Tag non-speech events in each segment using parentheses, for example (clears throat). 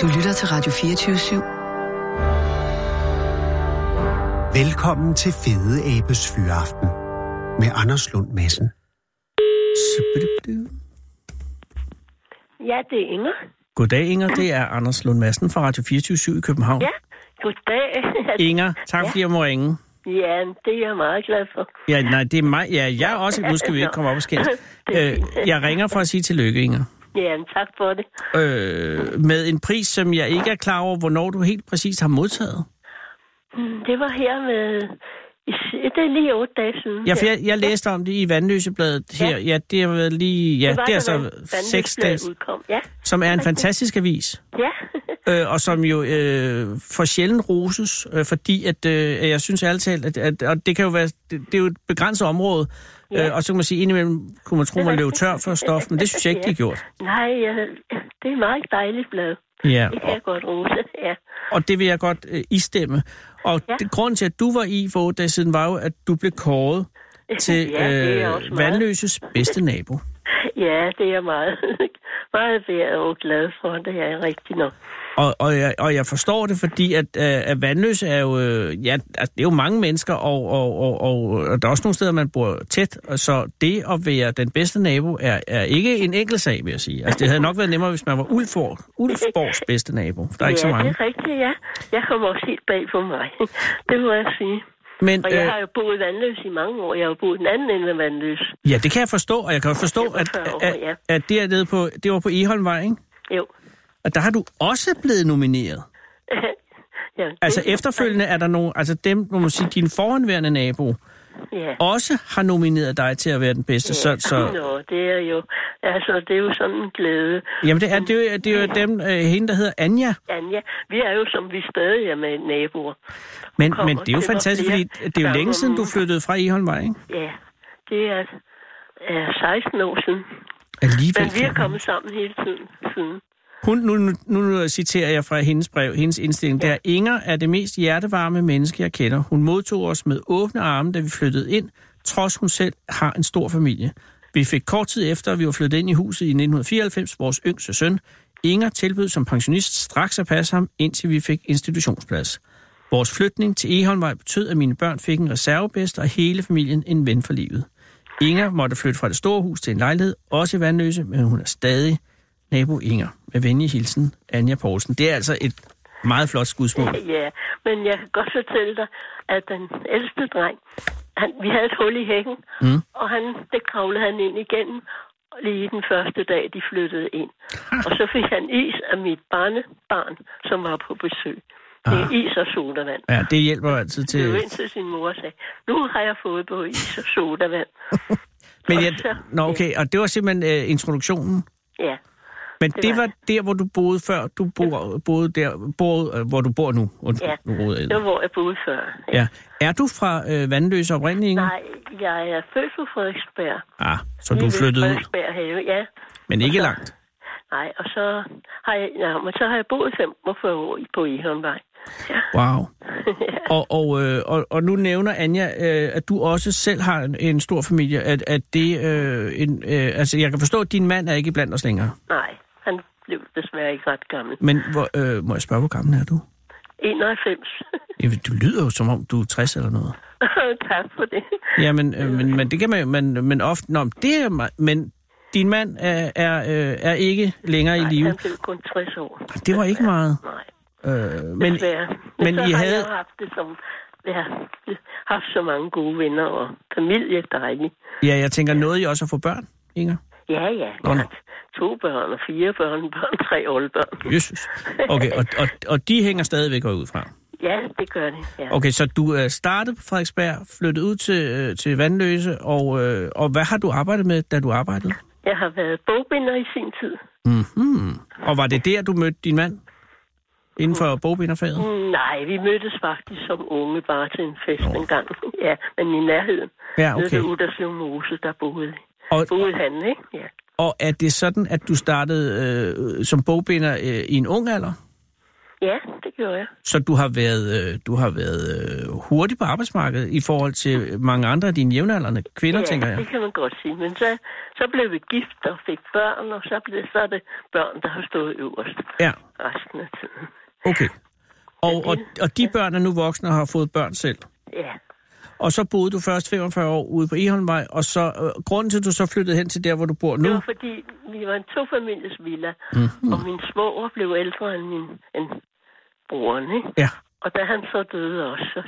Du lytter til Radio 24 /7. Velkommen til Fede Abes Fyraften med Anders Lund Madsen. Ja, det er Inger. Goddag, Inger. Det er Anders Lund Madsen fra Radio 24 i København. Ja, goddag. Inger, tak fordi jeg må ringe. Ja, det er jeg meget glad for. Ja, nej, det er mig. Ja, jeg er også. Nu skal vi ikke komme op og skændes. (laughs) Øh, jeg ringer for at sige tillykke, Inger. Ja, tak for det. Øh, med en pris, som jeg ikke er klar over, hvornår du helt præcist har modtaget. Mm, Det var her med... Det er lige otte dage siden. Ja, for jeg, jeg læste om det i Vandløsebladet her. Ja, det har været lige... Ja, det, var, det er så seks dage, Udkom. Ja, som er en fantastisk avis. ja. (laughs) øh, og som jo øh, for sjældent roses, øh, fordi at øh, jeg synes ærligt talt, at, at og det kan jo være, det, det er jo et begrænset område, Ja. øh, og så kan man sige, indimellem kunne man tro, man løb tør for stof, men det synes jeg ikke, de har gjort. Nej, ja, det er et meget dejligt blad. Ja, Det kan jeg godt rose. Ja, og det vil jeg godt øh, istemme. Og Ja. det, grunden til, at du var i for otte dage siden, var jo, at du blev kåret (laughs) til ja øh. Vandløses bedste nabo. (laughs) Ja, det er jeg meget, meget værd og glad for. Det er jeg rigtig nok. Og, og, jeg, og jeg forstår det, fordi at, øh, at Vandløse er jo, øh, ja, altså, det er jo mange mennesker, og, og, og, og, og der er også nogle steder, man bor tæt, og så det at være den bedste nabo er, er ikke en enkelt sag, vil jeg sige. Altså, det havde nok været nemmere, hvis man var Ulfborg, Ulfborgs bedste nabo. Der er ikke ja, så mange. det er rigtigt, ja. Jeg kommer også helt bag på mig. (laughs) Det må jeg sige. Men Og jeg øh, har jo boet Vandløs i mange år. Jeg har jo boet den anden ende af Vandløs. ja, det kan jeg forstå, og jeg kan forstå, at, 40 år, at, ja. at det, er nede på, det var på Eholmvej, ikke? Jo. Og der har du også blevet nomineret. (laughs) ja, Altså efterfølgende er der nogle, altså dem, må man sige, din forhåndværende nabo, Ja. også har nomineret dig til at være den bedste. Så, så, Nå, det er jo... Altså, det er jo sådan en glæde. Jamen, det er, det er, jo, det er jo dem, øh, hende, der hedder Anja. Anja, vi er jo, som vi stadig er med naboer. Men, men det er jo fantastisk, fordi det er jo længe siden, du flyttede fra Eholmvej, ikke? Ja, det er, er 16 år siden. Alligevel. Men vi er kommet sammen hele tiden siden. Hun, nu, nu, nu, citerer jeg fra hendes brev, hendes indstilling. Ja. Der Inger er det mest hjertevarme menneske, jeg kender. Hun modtog os med åbne arme, da vi flyttede ind, trods hun selv har en stor familie. Vi fik kort tid efter, at vi var flyttet ind i huset i 1994, vores yngste søn. Inger tilbød som pensionist straks at passe ham, indtil vi fik institutionsplads. Vores flytning til Eholmvej betød, at mine børn fik en reservebedst, og hele familien en ven for livet. Inger måtte flytte fra det store hus til en lejlighed, også i Vandløse, men hun er stadig nabo Inger. Med venlig hilsen, Anja Poulsen. Det er altså et meget flot skudsmål. Ja, men jeg kan godt fortælle dig, at den ældste dreng, han, vi havde et hul i hækken, Mm. og han, det kravlede han ind igennem lige den første dag, de flyttede ind. Og så fik han is af mit barnebarn, som var på besøg. Det er Ah. is og sodavand. Ja, det hjælper altid Det til... var ind til sin mor og sagde, nu har jeg fået både is og sodavand. (laughs) Men jeg, nå, okay, og det var simpelthen uh, introduktionen. Ja, Men Det det var var der, hvor du boede før. Du boede, boede der, boede, øh, hvor du bor nu. Undskyld, Ja. nu det var, hvor jeg boede før. Ja. Er du fra øh, Vandløse oprindeligt? Nej, jeg er født på Frederiksberg. Ah, så Lige du flyttede ud, Frederiksberg have, ja. men ikke så- langt. Nej, og så har jeg, ja, men så har jeg boet 45 år på Ihåndvej. Ja. Wow. (laughs) Og, og, øh, og, og nu nævner Anja, øh, at du også selv har en, en stor familie. At, at det, øh, en, øh, altså, jeg kan forstå, at din mand er ikke blandt os længere. Nej, han blev desværre ikke ret gammel. Men hvor, øh, må jeg spørge, hvor gammel er du? 91. Jamen, du lyder jo, som om du er 60 eller noget. (laughs) tak for det. Jamen, øh, men, men det kan man jo, men, men ofte, nå, det er, me- men din mand er, er, øh, er ikke længere Nej, i live. han blev kun 60 år. Det var ikke meget. Nej, Øh, men, desværre. Men, men så I har havde- haft det som... Har haft så mange gode venner og familie, dejligt. ja, jeg tænker, noget I også at få børn, Inger? Ja, ja. Nå, nå. To børn og fire børnebørn, tre oldebørn. Jesus. Okay, og, og, og de hænger stadigvæk ud fra. Ja, det gør det. Ja. Okay, så du er startet på Frederiksberg, flyttet ud til, øh, til Vandløse, og, øh, og hvad har du arbejdet med, da du arbejdede? Jeg har været bogbinder i sin tid. Mm-hmm. Og var det der, du mødte din mand? Inden for bogbinderfaget? Mm, Nej, vi mødtes faktisk som unge bare til en fest en gang. Ja, men i nærheden. Ja, Nede okay. ved Uderslev Mose, der boede, Og, han, ikke? Ja. og er det sådan, at du startede øh, som bogbinder øh, i en ung alder? Ja, det gjorde jeg. Så du har været, øh, du har været øh, hurtig på arbejdsmarkedet i forhold til mange andre af dine jævnaldrende kvinder, ja, tænker jeg. det kan man godt sige. Men så, så blev vi gift og fik børn, og så, blev, så er det børn, der har stået øverst Ja, resten af tiden. okay. Og, og, og de børn er nu voksne og har fået børn selv. Ja, Og så boede du først 45 år ude på Eholmvej, og så øh, grunden til, at du så flyttede hen til der, hvor du bor det nu, var fordi, vi var en tofamilies villa, mm-hmm. og min svoger blev ældre end min end broren, ikke? ja, Og da han så døde også,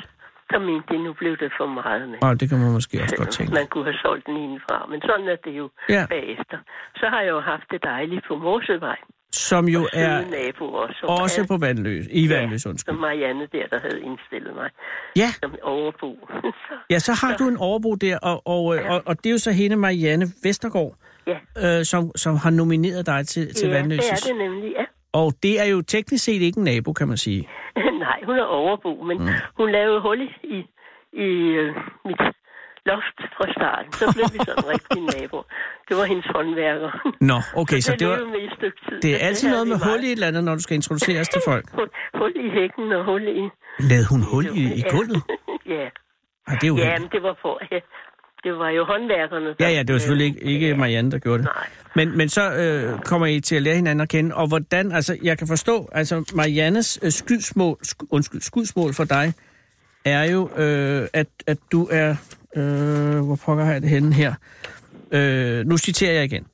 så, mente nu blev det for meget med. og det kan man måske også godt tænke. Man kunne have solgt den indenfra, men sådan er det jo ja. bagefter. Så har jeg jo haft det dejligt på Morsevej. Som jo Er... er nabo også. som også er- på Vandløs, i Vandløs, Som undskyld. Marianne der, der havde indstillet mig Ja, som overbo. så, (laughs) ja, så har du en overbo der, og, og, øh, og, og det er jo så hende, Marianne Vestergaard, ja, øh, som, som har nomineret dig til, til ja Vandløs. det er det nemlig, ja. Og det er jo teknisk set ikke en nabo, kan man sige. (laughs) Nej, hun er overbo, men mm. hun lavede hul i, i, i øh, mit loft fra starten. Så blev vi sådan rigtig naboer. Det var hendes håndværker. Nå, okay, (laughs) så det, levede var, med i stykke tid. det er altid havde noget med hul i et eller andet, når du skal introduceres til folk. (laughs) Hul, hul i hækken og hul i... Lavede hun hul i, i Ja. gulvet? (laughs) ja, Ej, det er jo ja men det var på... Ja, det var jo håndværkerne. der- Ja, ja, det var selvfølgelig ikke, ikke Marianne, der gjorde det. Nej. Men, men så øh, kommer I til at lære hinanden at kende, og hvordan, altså, jeg kan forstå, altså, Mariannes øh, skydsmål, sk, undskyld, skudsmål for dig, er jo, øh, at, at du er, øh, hvor pokker har jeg det henne her? Øh, nu citerer jeg igen.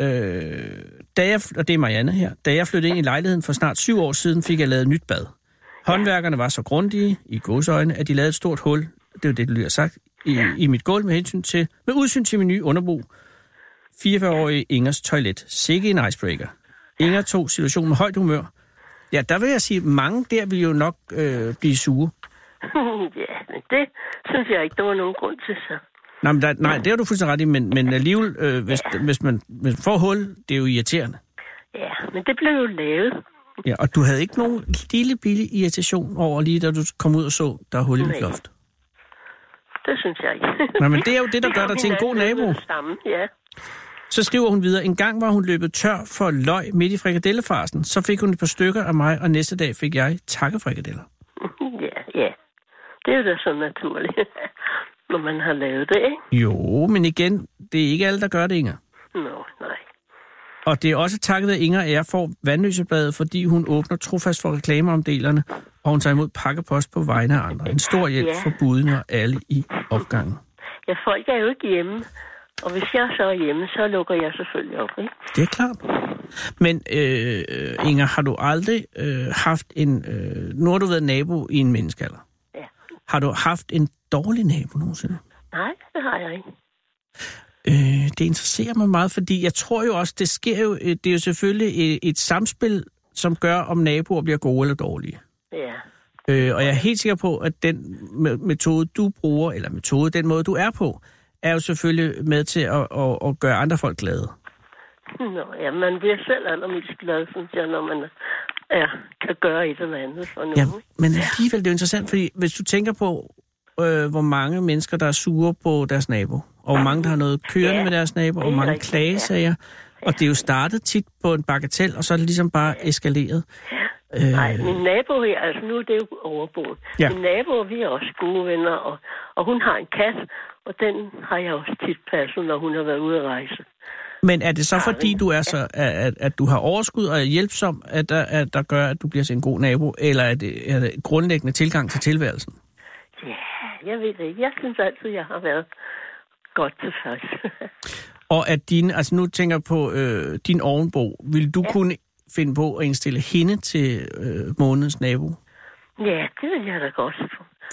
Øh, da jeg, og det er Marianne her, da jeg flyttede ind i lejligheden for snart syv år siden, fik jeg lavet nyt bad. Håndværkerne var så grundige i godsøjne, at de lavede et stort hul, det er jo det, du lige har sagt, i, i mit gulv med hensyn til, med udsyn til min nye underbo. 44-årige Ingers toilet. Sikke en icebreaker. Inger tog situationen med højt humør. Ja, der vil jeg sige, mange der vil jo nok øh, blive sure. (laughs) ja, men det synes jeg ikke, der var nogen grund til så. Nej, men der, nej det har du fuldstændig ret i, men, men alligevel, øh, hvis, hvis, man, hvis man får hul, det er jo irriterende. Ja, men det blev jo lavet. Ja, og du havde ikke nogen lille billig irritation over lige, da du kom ud og så, der er hul i mit loft. Det synes jeg ikke. (laughs) Nej, men det er jo det, der gør dig til en god nabo. med det Samme, ja. Så skriver hun videre, en gang var hun løbet tør for løg midt i frikadellefarsen. Så fik hun et par stykker af mig, og næste dag fik jeg takkefrikadeller. Det er da så naturligt, (laughs) når man har lavet det, ikke? Jo, men igen, det er ikke alle, der gør det, Inger. Nå, nej. Og det er også takket af Inger, jeg får Vandløsebladet, fordi hun åbner trofast for reklameomdelerne, og hun tager imod pakkepost på vegne af andre. En stor hjælp Ja. for budene og alle i opgangen. Ja, folk er jo ikke hjemme. Og hvis jeg så er hjemme, så lukker jeg selvfølgelig op, ikke? Det er klart. Men øh, Inger, har du aldrig øh, haft en... Øh, nu har du været nabo i en menneskealder. Har du haft en dårlig nabo nogensinde? Nej, det har jeg ikke. Øh, det interesserer mig meget, fordi jeg tror jo også, det sker jo, øh, det er jo selvfølgelig et, et samspil, som gør, om naboer bliver gode eller dårlige. Ja. Øh, og jeg er helt sikker på, at den me- metode, du bruger, eller metode, den måde, du er på, er jo selvfølgelig med til at, at, at gøre andre folk glade. Nå, ja, man bliver selv allermest glad, synes jeg, når man ja, kan gøre et eller andet for nogen. Ja, men alligevel det er jo interessant, fordi hvis du tænker på, øh, hvor mange mennesker, der er sure på deres nabo, og hvor mange, der har noget kørende Ja, med deres nabo, og hvor mange rigtigt, klagesager, og det er jo startet tit på en bagatel, og så er det ligesom bare eskaleret. Øh, Nej, min nabo her, altså nu er det jo overboet. Ja. Ja. Min nabo, vi er også gode venner, og, og hun har en kat, og den har jeg også tit passet, når hun har været ude at rejse. Men er det så fordi, du er så, at, at du har overskud og er hjælpsom, at der, at der gør, at du bliver til en god nabo, eller er det, er det grundlæggende tilgang til tilværelsen? Ja, jeg ved det. Jeg synes altid, jeg har været godt tilfreds. (laughs) Og at din, altså nu tænker jeg på øh, din ovenbo, vil du ja. kunne finde på at indstille hende til øh, månedens nabo? ja, det vil jeg da godt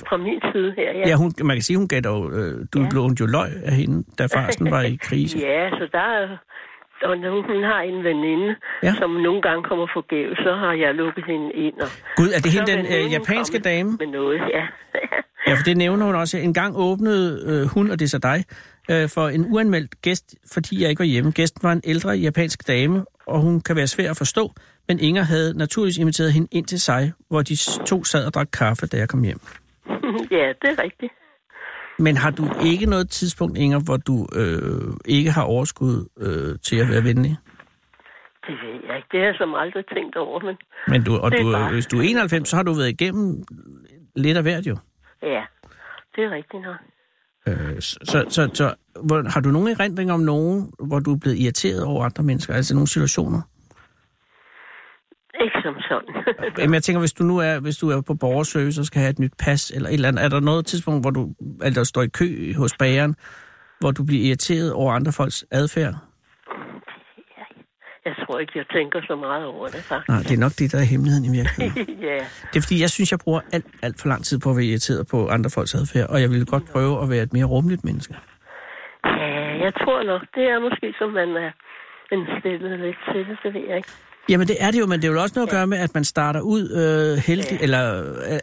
fra, min side her. Ja, hun, man kan sige, hun gav dog, øh, du ja. Ja. lånte jo løg af hende, da farsen var i krise. (laughs) Ja, så der er... Og når hun har en veninde, Ja. ja. som nogle gange kommer forgæves, så har jeg lukket hende ind. Og Gud, er det hende, den øh, japanske dame? Med noget, ja. (laughs) Ja, for det nævner hun også. En gang åbnede øh, hun, og det er så dig, øh, for en uanmeldt gæst, fordi jeg ikke var hjemme. Gæsten var en ældre japansk dame, og hun kan være svær at forstå, men Inger havde naturligvis inviteret hende ind til sig, hvor de to sad og drak kaffe, da jeg kom hjem. (laughs) ja, det er rigtigt. Men har du ikke noget tidspunkt, Inger, hvor du øh, ikke har overskud øh, til at være venlig? Det ved jeg ikke. Det har jeg som aldrig tænkt over, men Men du, og du, bare- hvis du er 91, så har du været igennem lidt af hvert jo. ja, det er rigtigt nok. Øh, så, så, så, så hvor, har du nogen erindring om nogen, hvor du er blevet irriteret over andre mennesker? Altså nogle situationer? Ikke som sådan. (laughs) Jamen, jeg tænker, hvis du nu er, hvis du er på borgerservice og skal have et nyt pas, eller et eller andet, er der noget tidspunkt, hvor du eller står i kø hos bageren, hvor du bliver irriteret over andre folks adfærd? jeg tror ikke, jeg tænker så meget over det, faktisk. Nej, det er nok det, der er hemmeligheden i virkeligheden. (laughs) ja, Det er fordi, jeg synes, jeg bruger alt, alt for lang tid på at være irriteret på andre folks adfærd, og jeg ville godt prøve at være et mere rummeligt menneske. ja, jeg tror nok, det er måske, som man er en stillet lidt til det, det ved jeg ikke. Jamen det er det jo, men det er jo også noget at gøre med, at man starter ud øh, heldig, Ja. eller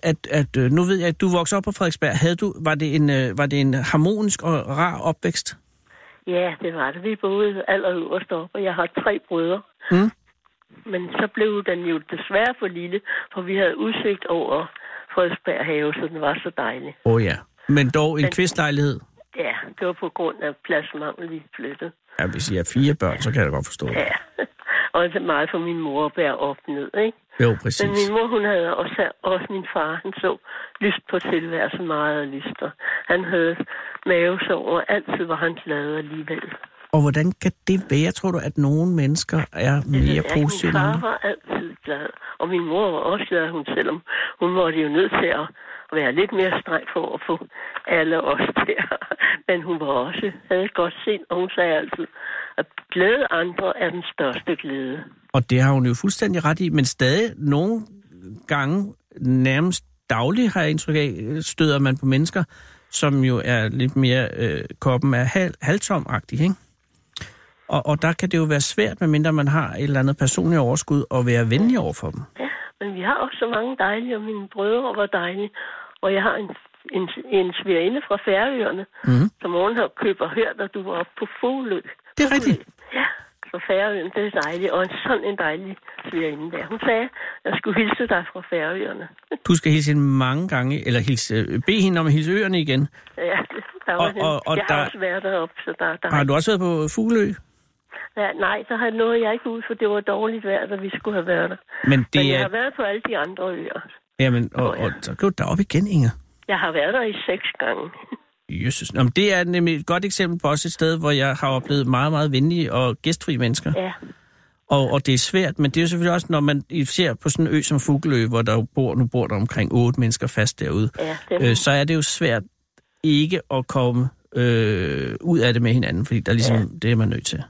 at, at øh, nu ved jeg, at du voksede op på Frederiksberg. Havde du, var, det en, øh, var det en harmonisk og rar opvækst? Ja, det var det. Vi boede allerøverst op, og jeg har tre brødre. Mm. Men så blev den jo desværre for lille, for vi havde udsigt over Frederiksberg have, så den var så dejlig. Åh oh, ja. Men dog en Men- kvistlejlighed. Ja, det var på grund af pladsmangel, vi flyttede. Ja, hvis I er fire børn, så kan jeg da godt forstå det. Ja, (laughs) og det er meget for min mor at bære op ned, ikke? Jo, Men præcis. min mor, hun havde også, også min far, han så lyst på tilværelsen meget og Han havde mavesår, og altid var han glad alligevel. Og hvordan kan det være, tror du, at nogle mennesker er ved mere ikke. positive Min far var altid glad, og min mor var også glad, hun selvom hun måtte jo nødt til at være lidt mere streng for at få alle os der. (laughs) Men hun var også, havde et godt sind, og hun sagde altid, at glæde andre er den største glæde. Og det har hun jo fuldstændig ret i, men stadig nogle gange, nærmest dagligt har jeg indtryk af, støder man på mennesker, som jo er lidt mere øh, koppen er hal, halvtomagtig, ikke? Og, og der kan det jo være svært, medmindre man har et eller andet personligt overskud, at være venlig over for dem. Ja, men vi har også så mange dejlige, og mine brødre var dejlige. Og jeg har en, en, en svigerinde fra Færøerne, Mhm. som morgen har købt og hørt, at du var oppe på Fuglø. Det er rigtigt. Ja, fra Færøerne, det er dejligt. Og en sådan en dejlig svigerinde der. Hun sagde, at jeg skulle hilse dig fra Færøerne. (laughs) Du skal hilse hende mange gange, eller hilse, øh, bede hende om at hilse øerne igen. ja, det, der var Og- og, og- og Jeg har der- også været deroppe, så der, der Har du også været på Fuglø? Ja, nej, der har noget jeg ikke ud, for det var dårligt vejr, da vi skulle have været der. Men Men det jeg er... har været på alle de andre øer. Jamen, og, og så går du derop igen, Inger. Jeg har været der i seks gange. Jesus. Nå, men det er nemlig et godt eksempel på også et sted, hvor jeg har oplevet meget, meget venlige og gæstfri mennesker. Ja, Og, og det er svært, men det er jo selvfølgelig også, når man ser på sådan en ø som Fuglø, hvor der bor, nu bor der omkring otte mennesker fast derude, ja, øh, så er det jo svært ikke at komme øh, ud af det med hinanden, fordi der er ligesom, ja. det er man nødt til.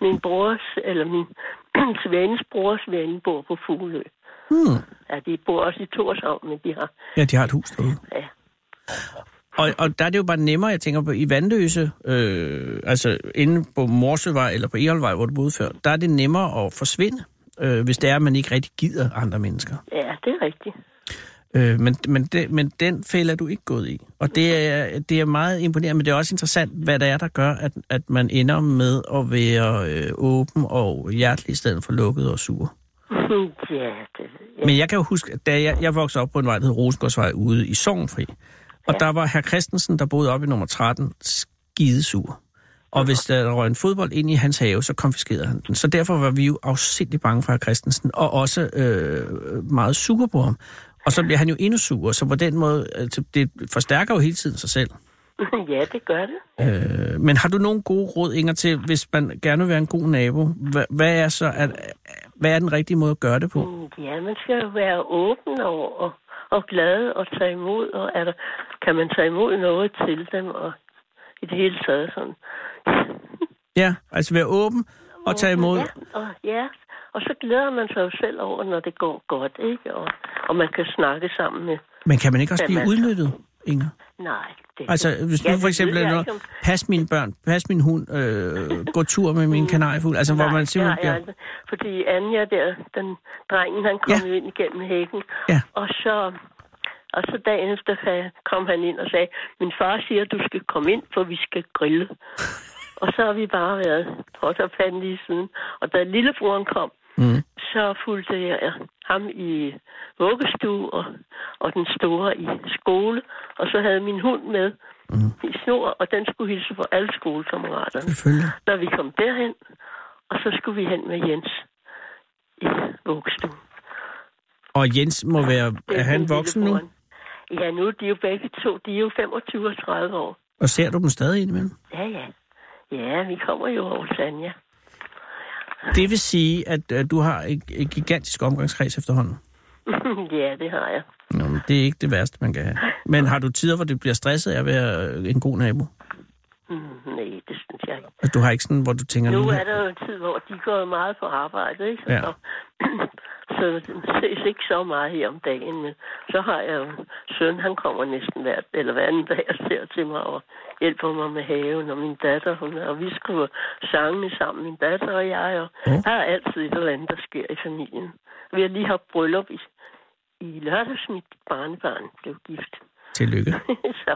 Min brors, eller min (clears throat) svenens brors ven bor på Fuglø. Hmm. Ja, de bor også i Torshavn, men de har... Ja, de har et hus derude. Ja, Og, og der er det jo bare nemmere, jeg tænker på, i Vandløse, øh, altså inde på Morsøvej eller på Eholvej, hvor du boede før, der er det nemmere at forsvinde, øh, hvis det er, at man ikke rigtig gider andre mennesker. ja det er rigtigt. Øh, men, men, det, men den fælde er du ikke gået i. Og det er, det er meget imponerende, men det er også interessant, hvad det er, der gør, at, at man ender med at være øh, åben og hjertelig i stedet for lukket og sur. ja, det. Men jeg kan jo huske, at da jeg, jeg voksede op på en vej, der hed Rosengårdsvej ude i Sognfri, og der var herr Christensen, der boede oppe i nummer 13, skidesur. Og hvis der røg en fodbold ind i hans have, så konfiskerede han den. Så derfor var vi jo afsindig bange for Christensen, og også øh, meget sure på ham. Og så bliver han jo endnu sur, så på den måde, altså, det forstærker jo hele tiden sig selv. (laughs) ja, det gør det. Øh, men har du nogle gode råd, Inger, til, hvis man gerne vil være en god nabo? Hvad, hvad er så, at, hvad er den rigtige måde at gøre det på? Mm, Ja, man skal jo være åben og, og, og glad og tage imod, og er der, kan man tage imod noget til dem, og i det hele taget sådan. Ja, altså være åben og tage imod. Ja, og, ja, og så glæder man sig jo selv over, når det går godt, ikke? Og, og man kan snakke sammen med... Men kan man ikke også blive så? udnyttet, Inger? Nej, det Altså, hvis nu Ja, for eksempel er noget, om- pas mine børn, pas min hund, øh, gå tur med min kanariefugl, altså hvor Nej, man det simpelthen bliver... aldrig. Fordi Anja der, den drengen, han kom Ja. ja. ind igennem hækken. Ja. Og så, og så dagen efter kom han ind og sagde, min far siger, at du skal komme ind, for vi skal grille. (laughs) og så har vi bare været pot og pande lige siden. Og da lillebroren kom, Mm. så fulgte jeg ham i vuggestue og, og den store i skole. Og så havde min hund med Mm. i snor, og den skulle hilse på alle skolekammeraterne når vi kom derhen, og så skulle vi hen med Jens. vuggestuen. Og Jens må være... Er han voksen nu? Ja, nu er de jo begge to. De er jo 25 og 30 år. Og ser du dem stadig indimellem? Ja, ja. Ja, vi kommer jo over Sanja. Det vil sige, at øh, du har et, et gigantisk omgangskreds efterhånden. (laughs) ja, det har jeg. Nå, men det er ikke det værste, man kan have. Men har du tider, hvor det bliver stresset af at være en god nabo? Mm, nej, det synes jeg ikke. At du har ikke sådan, hvor du tænker... Nu er der jo en tid, hvor de går meget på arbejde, ikke? Ja. Så, (clears throat) så det ses ikke så meget her om dagen, men så har jeg jo søn, han kommer næsten hver, eller hver anden dag og ser til mig og hjælper mig med haven, og min datter, hun er, og vi skriver sangene sammen, min datter og jeg, og Åh. der er altid et eller andet, der sker i familien. Vi har lige haft bryllup i, i lørdags, mit barnebarn blev gift. Tillykke. (laughs) så,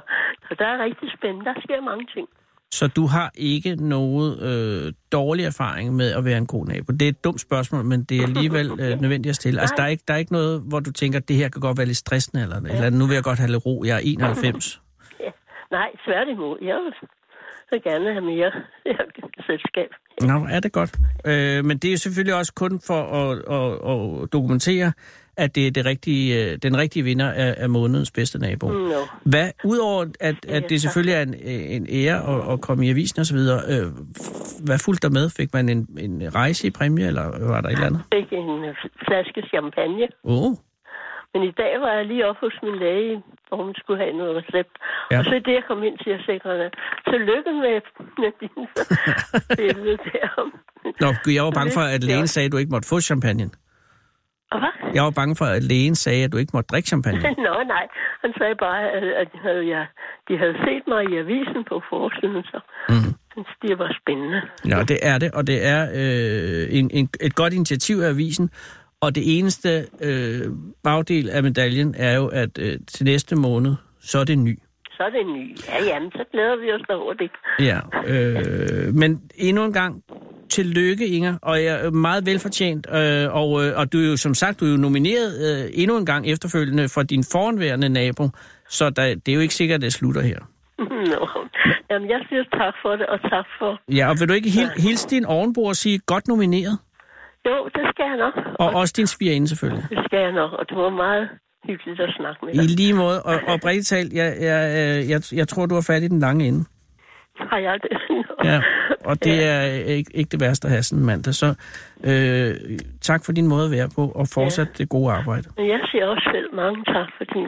så der er rigtig spændende, der sker mange ting. Så du har ikke noget øh, dårlig erfaring med at være en god nabo? Det er et dumt spørgsmål, men det er (laughs) alligevel øh, nødvendigt at stille. Altså, der er, ikke, der er ikke noget, hvor du tænker, at det her kan godt være lidt stressende, eller, eller andet. nu vil jeg godt have lidt ro. Jeg er (laughs) 91. Nej, tværtimod. Jeg vil gerne have mere (laughs) selskab. Nå, er det godt. Øh, men det er jo selvfølgelig også kun for at, at, at dokumentere, at det er det rigtige, øh, den rigtige vinder af, af månedens bedste nabo. Nå. Hvad, udover at, at det selvfølgelig er en, en ære at, at komme i avisen osv., øh, hvad fulgte der med? Fik man en, en rejse i præmie, eller var der et eller andet? fik en flaske champagne. Åh, oh, Men i dag var jeg lige oppe hos min læge, hvor hun skulle have noget recept. Ja. Og så er det, jeg kom ind til at sikre Tillykke med, med din (laughs) billede der. Nå, jeg var bange for, at lægen sagde, at du ikke måtte få champagne. Hvad? Jeg var bange for, at lægen sagde, at du ikke måtte drikke champagne. (laughs) Nå, nej. Han sagde bare, at, at de, havde, ja, de havde set mig i avisen på forsiden, så Mm. synes det var spændende. Ja, det er det, og det er øh, en, en, et godt initiativ af avisen. Og det eneste øh, bagdel af medaljen er jo, at øh, til næste måned, så er det ny. Så er det ny. Ja, jamen, så glæder vi os over det. Ja, øh, men endnu en gang, tillykke Inger, og jeg er meget velfortjent, øh, og, øh, og du er jo som sagt, du er jo nomineret øh, endnu en gang efterfølgende for din foranværende nabo, så der, det er jo ikke sikkert, at det slutter her. (laughs) Nå. Jamen, jeg siger tak for det, og tak for... Ja, og vil du ikke hil, hilse din ovenbo og sige, godt nomineret? Jo, det skal jeg nok. Og også din svigerinde selvfølgelig. Det skal jeg nok, og det var meget hyggeligt at snakke med I dig. lige måde, og, og bredt talt, jeg, jeg, øh, jeg, jeg tror, du har fat i den lange ende. Har jeg det? (laughs) Ja, og det er ikke, ikke det værste at have sådan en mandag. Så øh, tak for din måde at være på, og fortsat det gode arbejde. Jeg siger også selv mange tak for din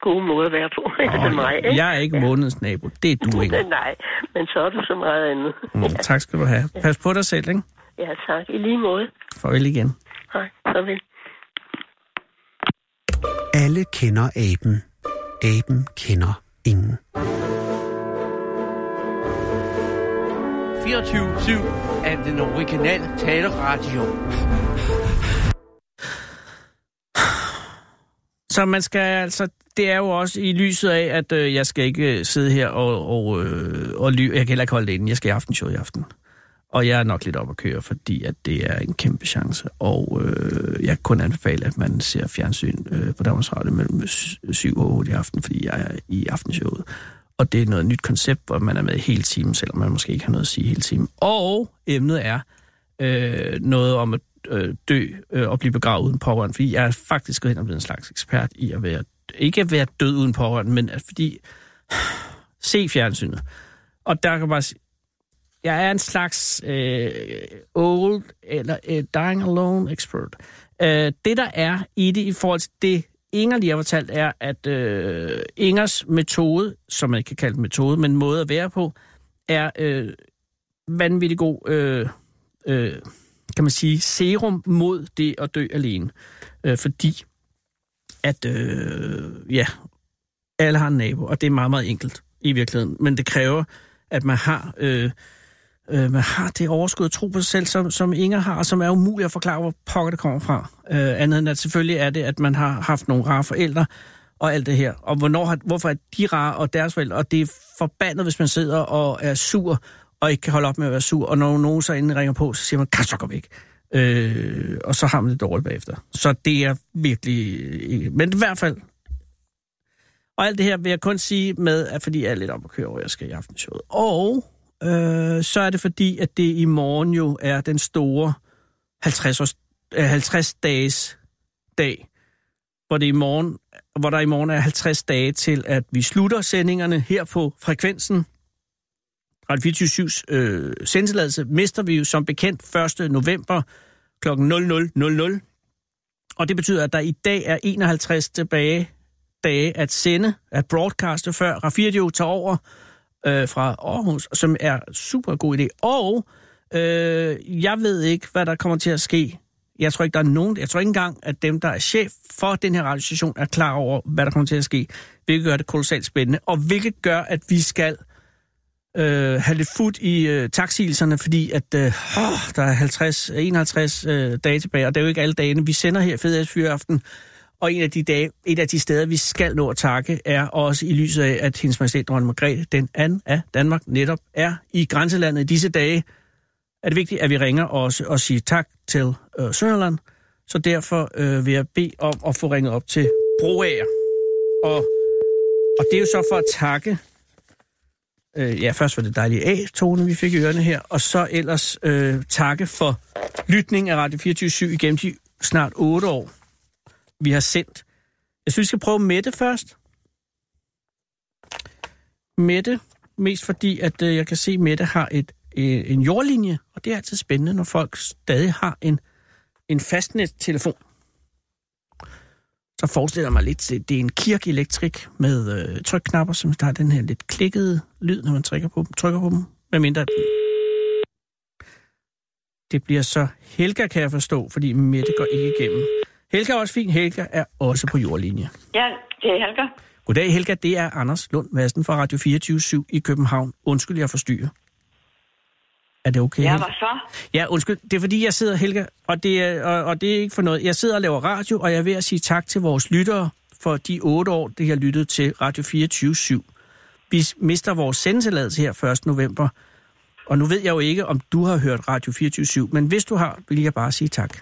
gode måde at være på. (laughs) Det er mig, ikke? Jeg er ikke månedens nabo. Det er du (laughs) ikke. Nej, men så er du så meget andet. Mm, tak skal du have. Pas på dig selv, ikke? Ja, tak. I lige måde. Farvel igen. Hej, farvel. Alle kender aben. Aben kender ingen. 24-7 af den originale taleradio. Så man skal altså, det er jo også i lyset af, at øh, jeg skal ikke øh, sidde her og, og, øh, og lyve. Jeg kan heller ikke holde det inde. Jeg skal i aftenshow i aften. Og jeg er nok lidt op at køre, fordi at det er en kæmpe chance. Og øh, jeg kan kun anbefale, at man ser fjernsyn øh, på Danmarks Radio mellem 7 og 8 i aften, fordi jeg er i aftenshowet. Og det er noget nyt koncept, hvor man er med hele timen, selvom man måske ikke har noget at sige hele timen. Og emnet er øh, noget om at øh, dø øh, og blive begravet uden pårørende, fordi jeg er faktisk gået hen og blevet en slags ekspert i at være, ikke at være død uden pårørende, men at fordi, (sighs) se fjernsynet. Og der kan man bare sige, jeg er en slags øh, old eller øh, dying alone expert. Øh, det der er i det i forhold til det, Inger lige har fortalt, er, at øh, Ingers metode, som man ikke kan kalde det metode, men måde at være på, er øh, vanvittig god, øh, øh, kan man sige, serum mod det at dø alene. Øh, fordi at, øh, ja, alle har en nabo, og det er meget, meget enkelt i virkeligheden. Men det kræver, at man har, øh, øh, man har det overskud at tro på sig selv, som, som Inger har, og som er umuligt at forklare, hvor pokker det kommer fra. Øh, andet end at selvfølgelig er det, at man har haft nogle rare forældre, og alt det her. Og hvornår har, hvorfor er de rare og deres forældre? Og det er forbandet, hvis man sidder og er sur, og ikke kan holde op med at være sur. Og når nogen så inden ringer på, så siger man, kan så gå væk. Øh, og så har man det dårligt bagefter. Så det er virkelig... Øh, men i hvert fald... Og alt det her vil jeg kun sige med, at fordi jeg er lidt op at køre over, jeg skal i aftenshowet. Og øh, så er det fordi, at det i morgen jo er den store 50-års 50 dages dag, hvor, det i morgen, hvor der i morgen er 50 dage til, at vi slutter sendingerne her på frekvensen. Radio 24-7's øh, sendtilladelse mister vi jo som bekendt 1. november kl. 00.00. Og det betyder, at der i dag er 51 tilbage dage at sende, at broadcaste, før Radio tager over øh, fra Aarhus, som er super god idé. Og øh, jeg ved ikke, hvad der kommer til at ske. Jeg tror ikke, der er nogen, jeg tror ikke engang, at dem, der er chef for den her radiostation, er klar over, hvad der kommer til at ske. Hvilket gør det kolossalt spændende, og hvilket gør, at vi skal øh, have lidt fod i øh, taksigelserne, fordi at øh, der er 50, 51 øh, dage tilbage, og det er jo ikke alle dagene. Vi sender her Fed Fyraften, og en af de dage, et af de steder, vi skal nå at takke, er også i lyset af, at hendes majestæt dronning Margrethe, den anden af Danmark, netop er i grænselandet i disse dage. Er det vigtigt, at vi ringer også og siger tak til øh, Sønderland. Så derfor øh, vil jeg bede om at få ringet op til Broager. Og, og det er jo så for at takke øh, ja, først var det dejlige A-tone, vi fik i ørerne her, og så ellers øh, takke for lytning af Radio 24 igennem de snart 8 år, vi har sendt. Jeg synes, vi skal prøve Mette først. Mette, mest fordi, at øh, jeg kan se, at Mette har et, øh, en jordlinje, og det er altid spændende, når folk stadig har en, en fastnet-telefon. Så forestiller jeg mig lidt, det er en kirkeelektrik med øh, trykknapper, som der har den her lidt klikkede lyd, når man trykker på dem. Trykker på dem med mindre det bliver så Helga, kan jeg forstå, fordi Mette går ikke igennem. Helga er også fint. Helga er også på jordlinje. Ja, det er Helga. Goddag, Helga. Det er Anders Lund Madsen fra Radio 24 i København. Undskyld, jeg forstyrrer. Er det okay? Ja, hvad så? Ja, undskyld. Det er fordi, jeg sidder, Helga, og det, er, og, og det er ikke for noget. Jeg sidder og laver radio, og jeg er ved at sige tak til vores lyttere for de otte år, det har lyttet til Radio 24 /7. Vi mister vores sendetilladelse her 1. november, og nu ved jeg jo ikke, om du har hørt Radio 24 /7, men hvis du har, vil jeg bare sige tak.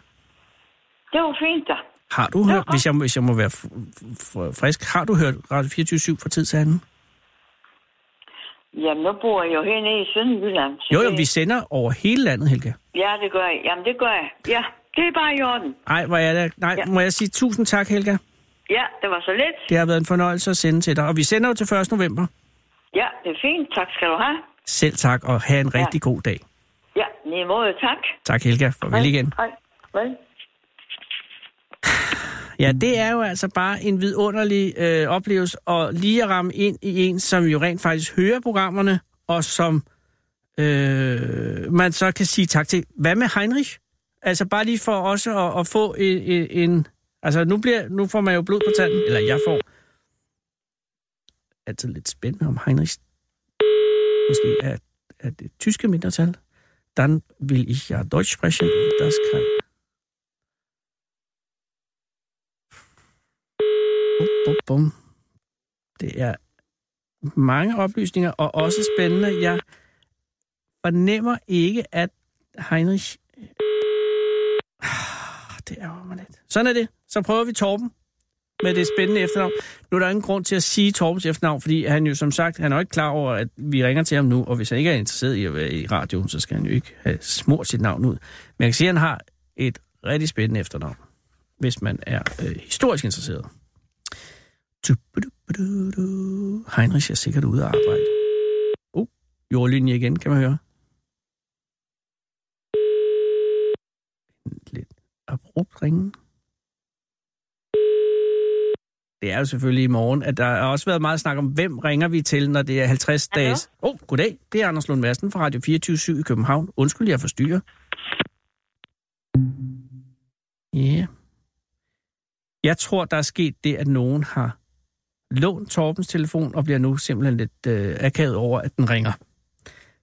Det var fint, da. Har du hørt, hvis jeg, hvis jeg må være frisk, har du hørt Radio 24 /7 fra tid til anden? Jamen, nu bor jeg jo hernede i Sønderjylland. Jo, jo, det- vi sender over hele landet, Helga. Ja, det gør jeg. Jamen, det gør jeg. Ja, det er bare i orden. Ej, hvor er det... Nej, Ja. må jeg sige tusind tak, Helga? Ja, det var så lidt. Det har været en fornøjelse at sende til dig, og vi sender jo til 1. november. Ja, det er fint. Tak skal du have. Selv tak, og have en rigtig god dag. Ja, lige måde. Tak. Tak, Helga. Farvel igen. Hej. Vel. Ja, det er jo altså bare en vidunderlig øh, oplevelse at lige at ramme ind i en, som jo rent faktisk hører programmerne, og som øh, man så kan sige tak til. Hvad med Heinrich? Altså bare lige for også at, at få en, en, en... Altså nu, bliver, nu får man jo blod på tanden, eller jeg får. Altid lidt spændende om Heinrich måske er, er det tyske mindretal. Dann will ich ja Deutsch sprechen. Das kann... Bum, bum. Det er mange oplysninger, og også spændende. Jeg fornemmer ikke, at Heinrich... Ah, det er mig lidt. Sådan er det. Så prøver vi Torben med det spændende efternavn. Nu er der ingen grund til at sige Torbens efternavn, fordi han jo som sagt, han er jo ikke klar over, at vi ringer til ham nu, og hvis han ikke er interesseret i at være i radio, så skal han jo ikke have smurt sit navn ud. Men jeg kan sige, at han har et rigtig spændende efternavn, hvis man er øh, historisk interesseret. Heinrich er sikkert ude at arbejde. Oh, jordlinje igen, kan man høre. Lidt abrupt ringen. Det er jo selvfølgelig i morgen, at der har også været meget snak om, hvem ringer vi til, når det er 50 Hallo? dages... Åh, oh, goddag. Det er Anders Lund Madsen fra Radio 24 i København. Undskyld, jeg forstyrrer. Ja. Yeah. Jeg tror, der er sket det, at nogen har lånt Torbens telefon og bliver nu simpelthen lidt øh, akavet over, at den ringer.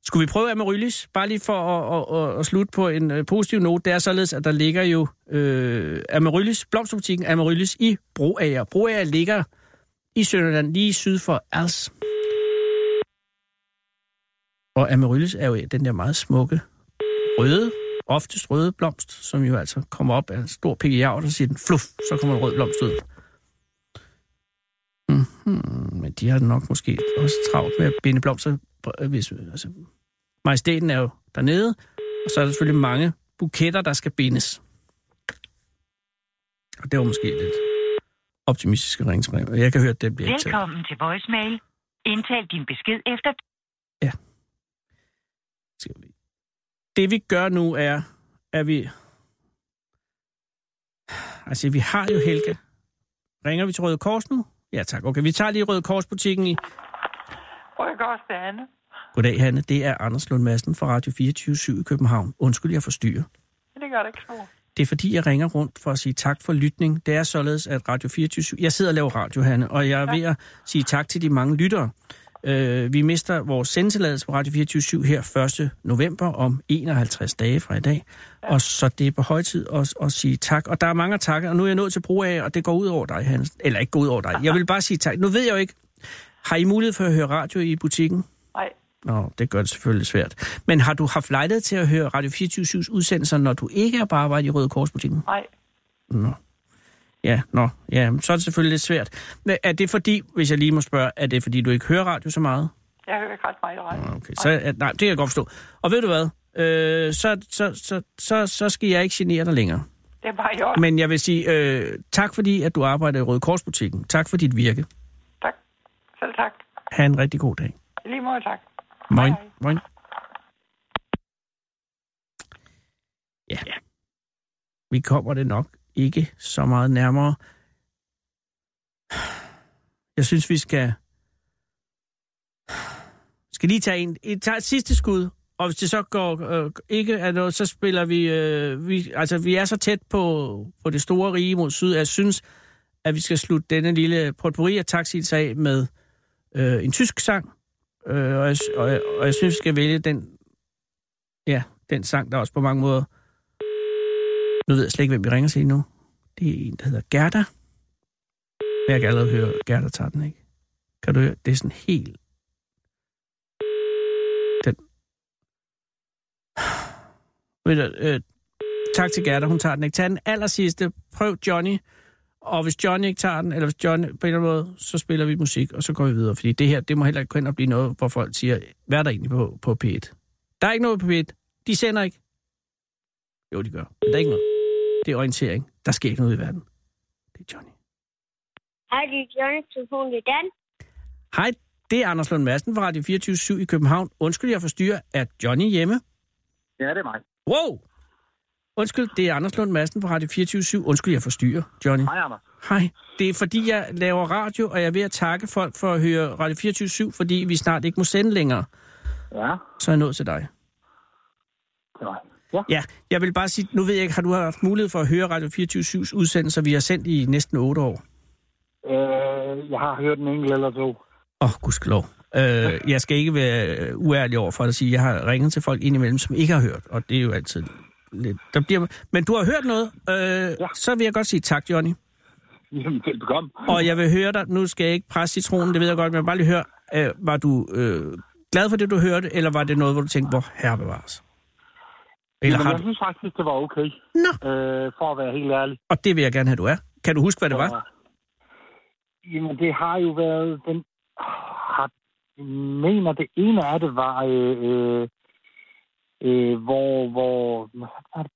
Skulle vi prøve Amaryllis? Bare lige for at, at, at, at slutte på en øh, positiv note. Det er således, at der ligger jo øh, Amaryllis, blomsterbutikken Amaryllis i Broager. Broager ligger i Sønderland, lige syd for Als. Og Amaryllis er jo den der meget smukke røde, oftest røde blomst, som jo altså kommer op af en stor PGA, og så siger den fluff, så kommer en rød blomst ud. Mm-hmm. Men de har nok måske også travlt med at binde blomster. Hvis, altså, majestæten er jo dernede, og så er der selvfølgelig mange buketter, der skal bindes. Og det var måske lidt optimistisk at ringe til mig. Jeg kan høre, at det bliver. Velkommen til voicemail. Indtal din besked efter... Skal vi- Det vi gør nu er, at vi... Altså, vi har jo Helga. Ringer vi til Røde Kors nu? Ja, tak. Okay, vi tager lige Røde Kors-butikken i... Røde Kors, det er Anne. Goddag, Hanne. Det er Anders Lund Madsen fra Radio 24 i København. Undskyld, jeg forstyrrer. Det gør det ikke så. Det er fordi, jeg ringer rundt for at sige tak for lytning. Det er således, at Radio 24 Jeg sidder og laver radio, Hanne, og jeg er ved at sige tak til de mange lyttere. Øh, vi mister vores sendetilladelse på Radio 24 her 1. november om 51 dage fra i dag. Og så det er på høj tid at, at sige tak. Og der er mange takker, og nu er jeg nået til brug af, og det går ud over dig, Hans. Eller ikke går ud over dig. Jeg vil bare sige tak. Nu ved jeg jo ikke, har I mulighed for at høre radio i butikken? Nej, Nå, det gør det selvfølgelig svært. Men har du haft lejlighed til at høre Radio 24 udsendelser, når du ikke er på arbejde i Røde Korsbutikken? nej. Nå. Ja, nå, ja, så er det selvfølgelig lidt svært. Men er det fordi, hvis jeg lige må spørge, er det fordi, du ikke hører radio så meget? Jeg hører ikke ret meget radio. Okay, så, er- nej, det kan jeg godt forstå. Og ved du hvad, øh, så, så, så, så, så skal jeg ikke genere dig længere. Det er bare i orden. Men jeg vil sige øh, tak fordi, at du arbejder i Røde Korsbutikken. Tak for dit virke. Tak. Selv tak. Ha' en rigtig god dag. Lige måde tak. Moin. Hej. Moin. Ja. Vi kommer det nok ikke så meget nærmere. Jeg synes, vi skal... Skal lige tage en, et, tage et sidste skud, og hvis det så går øh, ikke er noget, så spiller vi, øh, vi... Altså, vi er så tæt på, på det store rige mod syd, at jeg synes, at vi skal slutte denne lille potpourri af taxis af med øh, en tysk sang, Øh, og, jeg, og, jeg, og jeg synes, vi skal vælge den, ja, den sang, der også på mange måder... Nu ved jeg slet ikke, hvem vi ringer til nu. Det er en, der hedder Gerda. Men Jeg kan allerede høre, Gerda tager den, ikke? Kan du høre? Det er sådan helt... Den... Ved du, øh, tak til Gerda, hun tager den ikke. Tag den aller sidste. Prøv Johnny. Og hvis Johnny ikke tager den, eller hvis Johnny på en eller anden måde, så spiller vi musik, og så går vi videre. Fordi det her, det må heller ikke gå og blive noget, hvor folk siger, hvad er der egentlig på, på P1? Der er ikke noget på P1. De sender ikke. Jo, de gør. Men der er ikke noget. Det er orientering. Der sker ikke noget i verden. Det er Johnny. Hej, det er Johnny, telefon det er Dan. Hej, det er Anders Lund Madsen fra Radio 24 i København. Undskyld, jeg forstyrrer. Er Johnny hjemme? Ja, det er mig. Wow! Undskyld, det er Anders Lund Madsen fra Radio 24 Undskyld, jeg forstyrrer, Johnny. Hej, Anders. Hej. Det er fordi, jeg laver radio, og jeg er ved at takke folk for at høre Radio 24 fordi vi snart ikke må sende længere. Ja, Så er jeg nået til dig. det mig. Ja. Ja, jeg vil bare sige, nu ved jeg ikke, har du haft mulighed for at høre Radio 24 udsendelser, vi har sendt i næsten otte år? Øh, jeg har hørt en enkelt eller to. Åh, oh, gudskelov. Øh, jeg skal ikke være uærlig over for at sige, at jeg har ringet til folk indimellem, som ikke har hørt, og det er jo altid lidt... Der bliver... Men du har hørt noget, øh, ja. så vil jeg godt sige tak, Johnny. Jamen, velbekomme. Og jeg vil høre dig, nu skal jeg ikke presse citronen, det ved jeg godt, men jeg vil bare lige høre, øh, var du øh, glad for det, du hørte, eller var det noget, hvor du tænkte, hvor herre bevares? Eller Jamen, har jeg du... synes faktisk, det var okay. Nå. Øh, for at være helt ærlig. Og det vil jeg gerne have, du er. Kan du huske, hvad det var? Jamen, det har jo været... Den, har, jeg mener, det ene af det var... Øh, øh, øh, hvor, hvor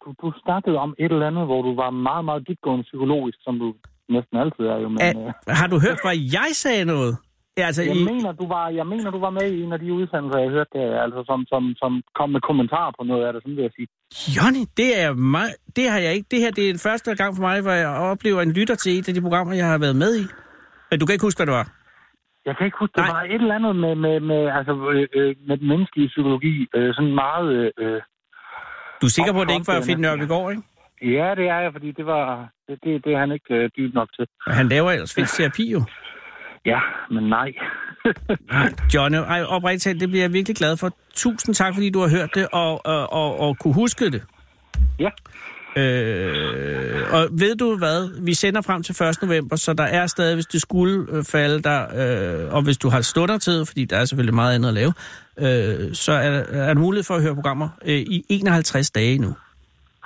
du, du snakkede om et eller andet, hvor du var meget, meget dybgående psykologisk, som du næsten altid er jo. Men, Er, øh, har du hørt, hvad jeg sagde noget? Ja, altså, jeg, i, mener, du var, jeg mener, du var med i en af de udsendelser, jeg hørte der, altså, som, som, som kom med kommentarer på noget af det, sådan vil jeg sige. Johnny, det er meget, det har jeg ikke. Det her det er den første gang for mig, hvor jeg oplever en lytter til et af de programmer, jeg har været med i. Men du kan ikke huske, hvad det var? Jeg kan ikke huske, det Nej. var et eller andet med, med, med, altså, øh, øh, med den menneskelige psykologi, øh, sådan meget... Øh, Du er sikker på, at det ikke var Finn Nørbegaard, ikke? ja, det er jeg, fordi det var... Det, det, det er han ikke øh, dyb nok til. Han laver ellers fysioterapi jo. Ja, men nej. (laughs) Ej, oprigtigt talt, det bliver jeg virkelig glad for. Tusind tak, fordi du har hørt det og, og, og, og kunne huske det. Ja. Øh, og ved du hvad? Vi sender frem til 1. november, så der er stadig, hvis det skulle øh, falde der, øh, og hvis du har stuttertid, fordi der er selvfølgelig meget andet at lave, øh, så er er der mulighed for at høre programmer øh, i 51 dage nu.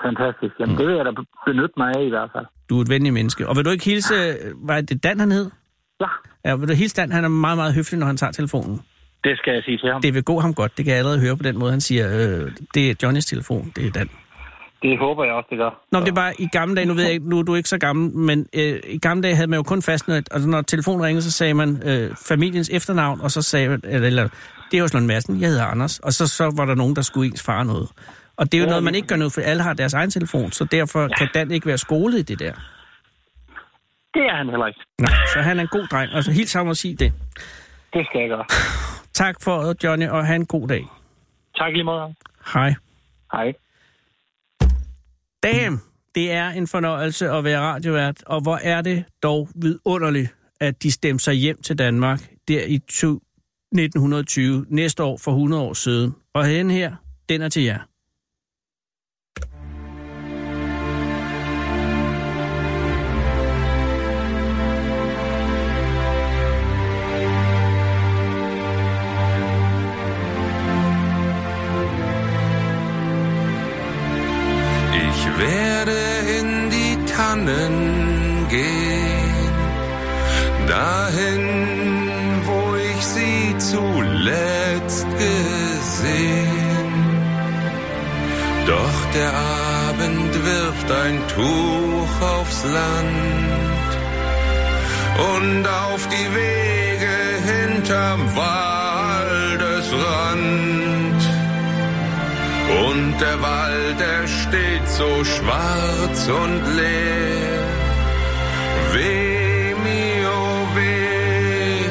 Fantastisk. Jamen, det vil jeg da benytte mig af i hvert fald. Du er et venlig menneske. Og vil du ikke hilse, øh, hvad er det Dan han hed? Ja, Ja, vil du hilse? Han er meget, meget høflig, når han tager telefonen. det skal jeg sige til ham. Det vil gå ham godt, det kan jeg allerede høre på den måde, han siger, øh, det er Johnnys telefon, det er Dan. Det håber jeg også, det gør. Nå, det er bare i gamle dage, nu ved jeg ikke, nu er du ikke så gammel, men øh, i gamle dage havde man jo kun fastnet, altså når telefonen ringede, så sagde man øh, familiens efternavn, og så sagde man, eller, eller det er jo Slund Madsen, jeg hedder Anders, og så, så var der nogen, der skulle ens far noget. Og det er jo Ja, noget, man ikke gør nu, for alle har deres egen telefon, så derfor kan Dan ikke være skolet i det der. Det er han heller ikke. Nej, så han er en god dreng, altså helt sammen at sige det. Det skal jeg gøre. (sighs) Tak for det, Johnny, og have en god dag. Tak lige meget. Hej. Hej. Damn, det er en fornøjelse at være radiovært, og hvor er det dog vidunderligt, at de stemte sig hjem til Danmark der i 1920, næste år for 100 år siden. Og den her, den er til jer. Werde in die Tannen gehen, dahin, wo ich sie zuletzt gesehen. Doch der Abend wirft ein Tuch aufs Land und auf die Wege hinterm Waldesrand. Und der Wald, er steht so schwarz und leer. Weh, mio, weh.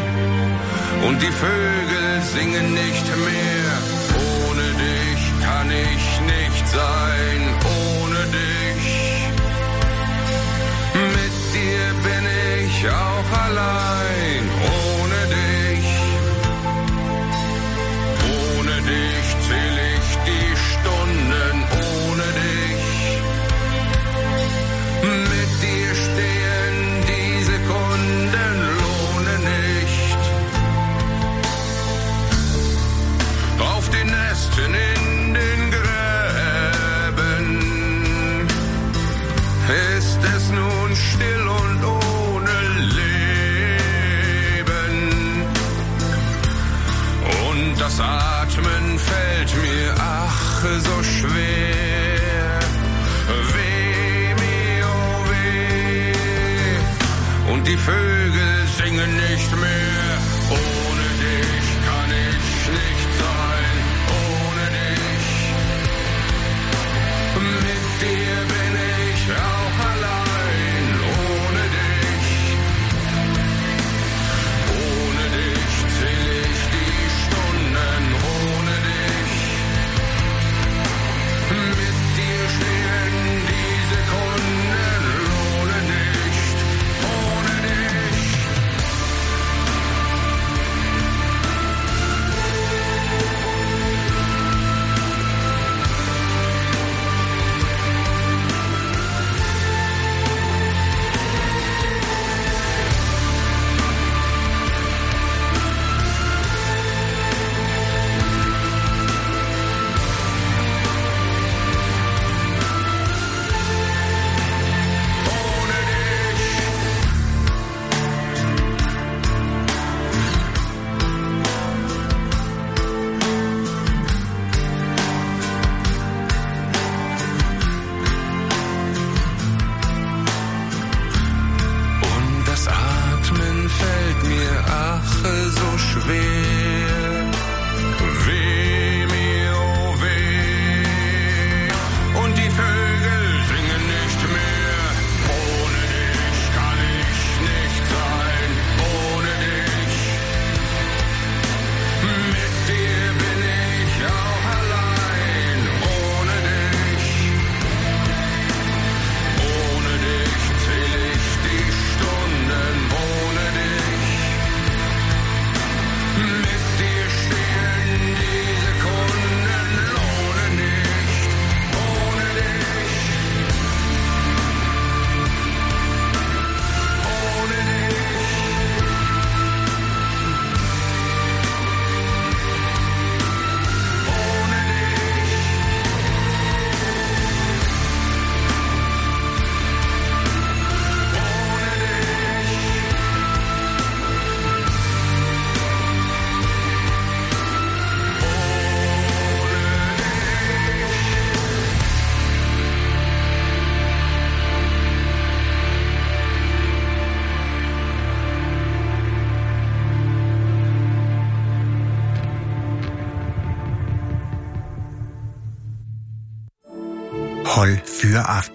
Und die Vögel singen nicht mehr. Ohne dich kann ich nicht sein. Ohne dich. Mit dir bin ich auch allein.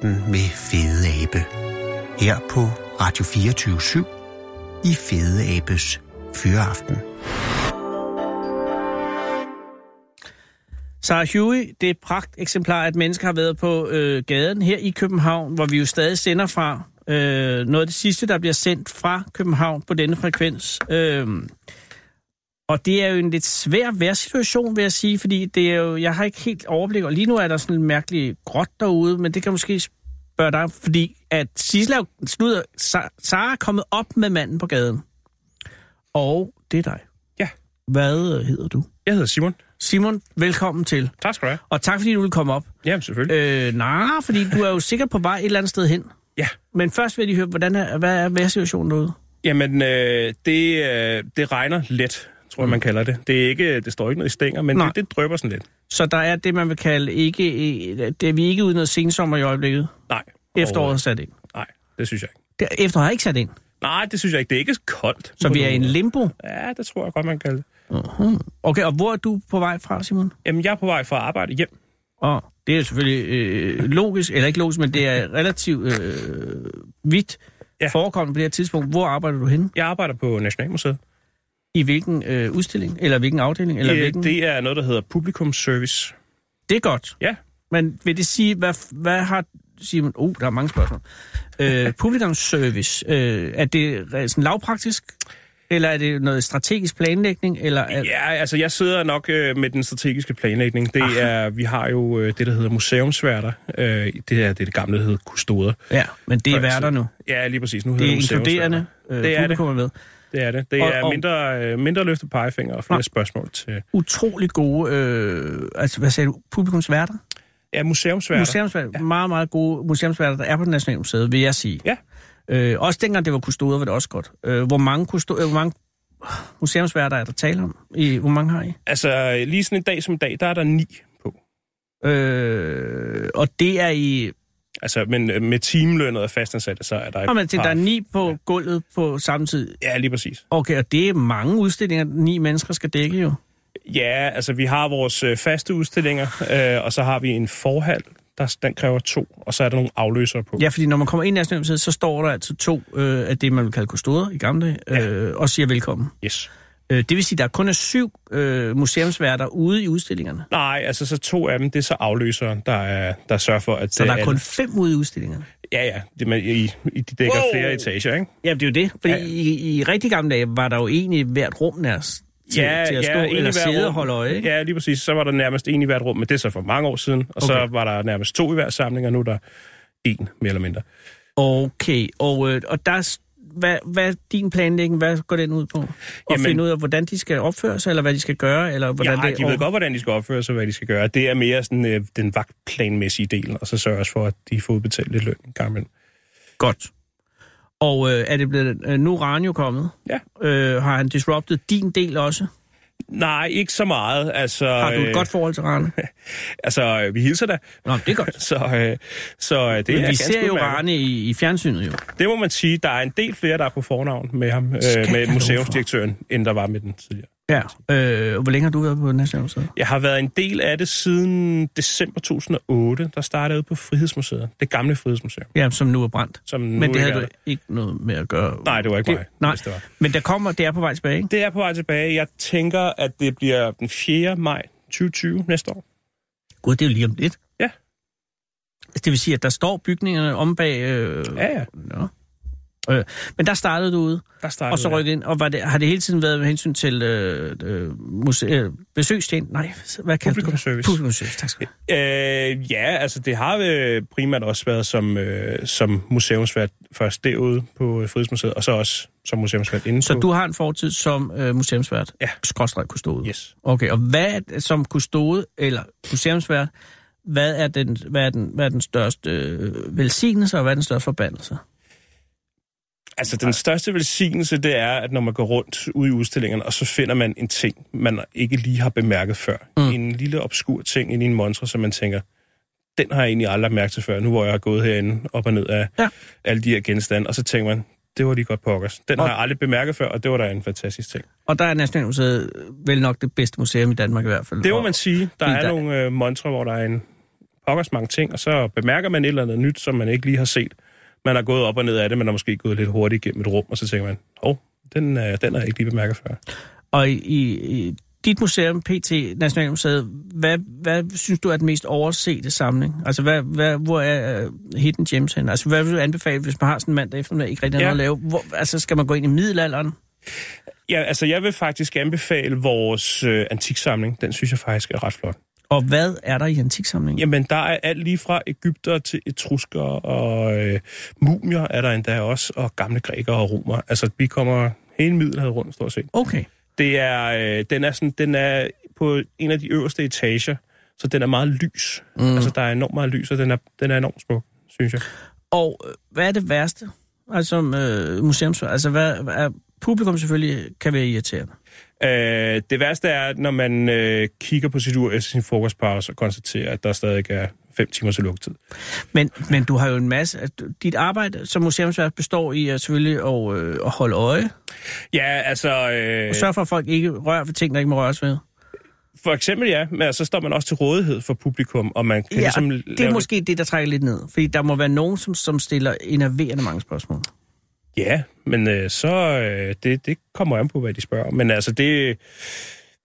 Fyreaften med Fede Abe. Her på Radio 24 i Fede Abes Fyreaften. Sarah Huey, det er et pragt eksemplar, at mennesker har været på øh, gaden her i København, hvor vi jo stadig sender fra. Øh, noget af det sidste, der bliver sendt fra København på denne frekvens. Øh, og det er jo en lidt svær værsituation, vil jeg sige, fordi det er jo, jeg har ikke helt overblik, og lige nu er der sådan en mærkelig gråt derude, men det kan måske spørge dig, fordi at Sisla slutter, Sara er kommet op med manden på gaden. Og det er dig. Ja. Hvad hedder du? Jeg hedder Simon. Simon, velkommen til. Tak skal du have. Og tak fordi du vil komme op. Jamen selvfølgelig. Øh, nej, fordi du er jo sikkert på vej et eller andet sted hen. Ja. Men først vil jeg lige høre, hvordan er, hvad er værsituationen derude? Jamen, øh, det, øh, det regner let, tror jeg, man kalder det. Det, er ikke, det står ikke noget i stænger, men det, det drøber sådan lidt. Så der er det, man vil kalde ikke... Det er vi ikke ude noget sensommer i øjeblikket? Nej. Efteråret er sat ind? Nej, det synes jeg ikke. Det, efteråret er ikke sat ind? Nej, det synes jeg ikke. Det er ikke koldt. Så vi er i en limbo? Ja, det tror jeg godt, man kan kalde det. Uh-huh. Okay, og hvor er du på vej fra, Simon? Jamen, jeg er på vej fra arbejde hjem. Og det er selvfølgelig øh, logisk, eller ikke logisk, men det er relativt øh, vidt ja. forekommende på det her tidspunkt. Hvor arbejder du henne? Jeg arbejder på Nationalmuseet. I hvilken øh, udstilling, eller hvilken afdeling? Eller øh, hvilken... Det er noget, der hedder publikumsservice. Det er godt. Ja. Men vil det sige, hvad, hvad har Simon... Oh, der er mange spørgsmål. Øh, (laughs) publikumsservice, øh, er det sådan lavpraktisk? Eller er det noget strategisk planlægning? Eller er... Ja, altså jeg sidder nok øh, med den strategiske planlægning. Det Aha. er, vi har jo øh, det, der hedder museumsværter. Øh, det er det, det gamle, der hedder kustoder. Ja, men det er værter nu. Ja, lige præcis. Nu det hedder er inkluderende øh, det er det. med. Det er det. Det og, er og, mindre, øh, mindre løftet pegefinger og flere og, spørgsmål til... Utrolig gode, øh, altså hvad sagde du, publikumsværter? Ja, museumsværter. Museumsværter. Ja. Meget, meget gode museumsværter, der er på Nationalmuseet, vil jeg sige. Ja. Øh, også dengang det var kustoder, var det også godt. Øh, hvor mange, kustoder, øh, hvor mange museumsværter er der tale om? I, hvor mange har I? Altså, lige sådan en dag som dag, der er der ni på. Øh, og det er i... Altså, men øh, med timelønnet og fastansatte, så er der... Et men til, der er ni på ja. gulvet på samme tid? Ja, lige præcis. Okay, og det er mange udstillinger, ni mennesker skal dække jo? Ja, altså vi har vores øh, faste udstillinger, øh, og så har vi en forhal, der, den kræver to, og så er der nogle afløsere på. Ja, fordi når man kommer ind i Nationalmuseet, så står der altså to øh, af det, man vil kalde kustoder i gamle dage, øh, ja. og siger velkommen. Yes. Øh, det vil sige, at der kun er syv øh, museumsværter ude i udstillingerne? Nej, altså så to af dem, det er så afløsere, der, er, der sørger for, at... Så der er alle... kun fem ude i udstillingerne? Ja, ja. Det, man, i, i, de dækker wow. flere etager, ikke? Ja, det er jo det. Fordi ja. i, i rigtig gamle dage var der jo egentlig hvert rum nærmest til, ja, til at stå ja, eller sidde og holde øje, ikke? Ja, lige præcis. Så var der nærmest en i hvert rum, men det er så for mange år siden. Og okay. så var der nærmest to i hver samling, og nu er der en, mere eller mindre. Okay, og, øh, og der, hvad, hvad din planlægning? Hvad går den ud på? At Jamen, finde ud af, hvordan de skal opføre sig, eller hvad de skal gøre? Eller hvordan ja, det, de ved godt, hvordan de skal opføre sig, og hvad de skal gøre. Det er mere sådan, øh, den vagtplanmæssige del, og så sørger også for, at de får udbetalt lidt løn en gang Godt. Og øh, er det blevet, øh, nu er Ranjo kommet? Ja. Øh, har han disruptet din del også? Nej, ikke så meget. Altså, har du et øh, godt forhold til Rane? (laughs) altså, vi hilser da. Nå, det er godt. (laughs) så, øh, så øh, det Men er vi ser jo Rane i, i fjernsynet jo. Det må man sige. Der er en del flere, der er på fornavn med ham, øh, med museumsdirektøren, end der var med den tidligere. Ja, øh, hvor længe har du været på Nationalmuseet? Jeg har været en del af det siden december 2008, der startede på Frihedsmuseet. Det gamle Frihedsmuseum. Ja, som nu er brændt. Som Men det havde du ikke noget med at gøre? Nej, det var ikke det, mig. Nej, det var. men der kommer, det er på vej tilbage, ikke? Det er på vej tilbage. Jeg tænker, at det bliver den 4. maj 2020 næste år. Gud, det er jo lige om lidt. Ja. Det vil sige, at der står bygningerne om bag... Øh, ja, ja. Nå. Øh, men der startede du ude, der startede, og så rykket ind. Og var det, har det hele tiden været med hensyn til øh, øh, muse, øh, besøgstjeneste? Nej, hvad kalder Publikum service. Publikum service, tak skal du øh, Ja, altså det har øh, primært også været som, øh, som museumsvært først derude på Frihedsmuseet, og så også som museumsvært inde Så på... du har en fortid som øh, museumsvært? Ja. Skråstrej kustode? Yes. Okay, og hvad er, som kustode eller museumsvært, hvad er den, hvad er den, hvad er den største øh, velsignelse, og hvad er den største forbandelse? Altså, den største velsignelse, det er, at når man går rundt ude i udstillingerne, og så finder man en ting, man ikke lige har bemærket før. Mm. En lille obskur ting i en montre, som man tænker, den har jeg egentlig aldrig mærket til før, nu hvor jeg har gået herinde op og ned af ja. alle de her genstande. Og så tænker man, det var lige godt pokkers. Den og... har jeg aldrig bemærket før, og det var da en fantastisk ting. Og der er Nationalmuseet vel nok det bedste museum i Danmark i hvert fald. Det må man sige. Der er der... nogle øh, montre, hvor der er en pokkers mange ting, og så bemærker man et eller andet nyt, som man ikke lige har set. Man har gået op og ned af det, man har måske gået lidt hurtigt igennem et rum, og så tænker man, åh, oh, den, øh, den har jeg ikke lige bemærket før. Og i, i dit museum, PT Nationalmuseet, hvad, hvad synes du er den mest oversete samling? Altså, hvad, hvad, hvor er uh, Hidden Gems hen? Altså, hvad vil du anbefale, hvis man har sådan en mandag eftermiddag, ikke rigtig ja. noget at lave? Hvor, altså, skal man gå ind i middelalderen? Ja, altså, jeg vil faktisk anbefale vores øh, antiksamling. Den synes jeg faktisk er ret flot. Og hvad er der i antiksamlingen? Jamen, der er alt lige fra Ægypter til etrusker og øh, mumier er der endda også, og gamle grækere og romer. Altså, vi kommer hele middelhavet rundt, stort set. Okay. Det er, øh, den, er sådan, den er på en af de øverste etager, så den er meget lys. Mm. Altså, der er enormt meget lys, og den er, den er enormt smuk, synes jeg. Og øh, hvad er det værste? Altså, øh, museums... Altså, hvad, er, publikum selvfølgelig kan være irriterende. Øh, det værste er, når man øh, kigger på sit ur efter sin frokostpause og konstaterer, at der stadig er fem timers lukketid. Men, men du har jo en masse... Dit arbejde som museumsvært består i at selvfølgelig at, øh, at holde øje. Ja, altså... Øh, og sørge for, at folk ikke rører ved ting, der ikke må røres ved. For eksempel ja, men så står man også til rådighed for publikum, og man kan ja, ligesom... det er måske det, der trækker lidt ned. Fordi der må være nogen, som, som stiller enerverende mange spørgsmål. Ja, men øh, så... Øh, det, det kommer an på, hvad de spørger. Men altså, det...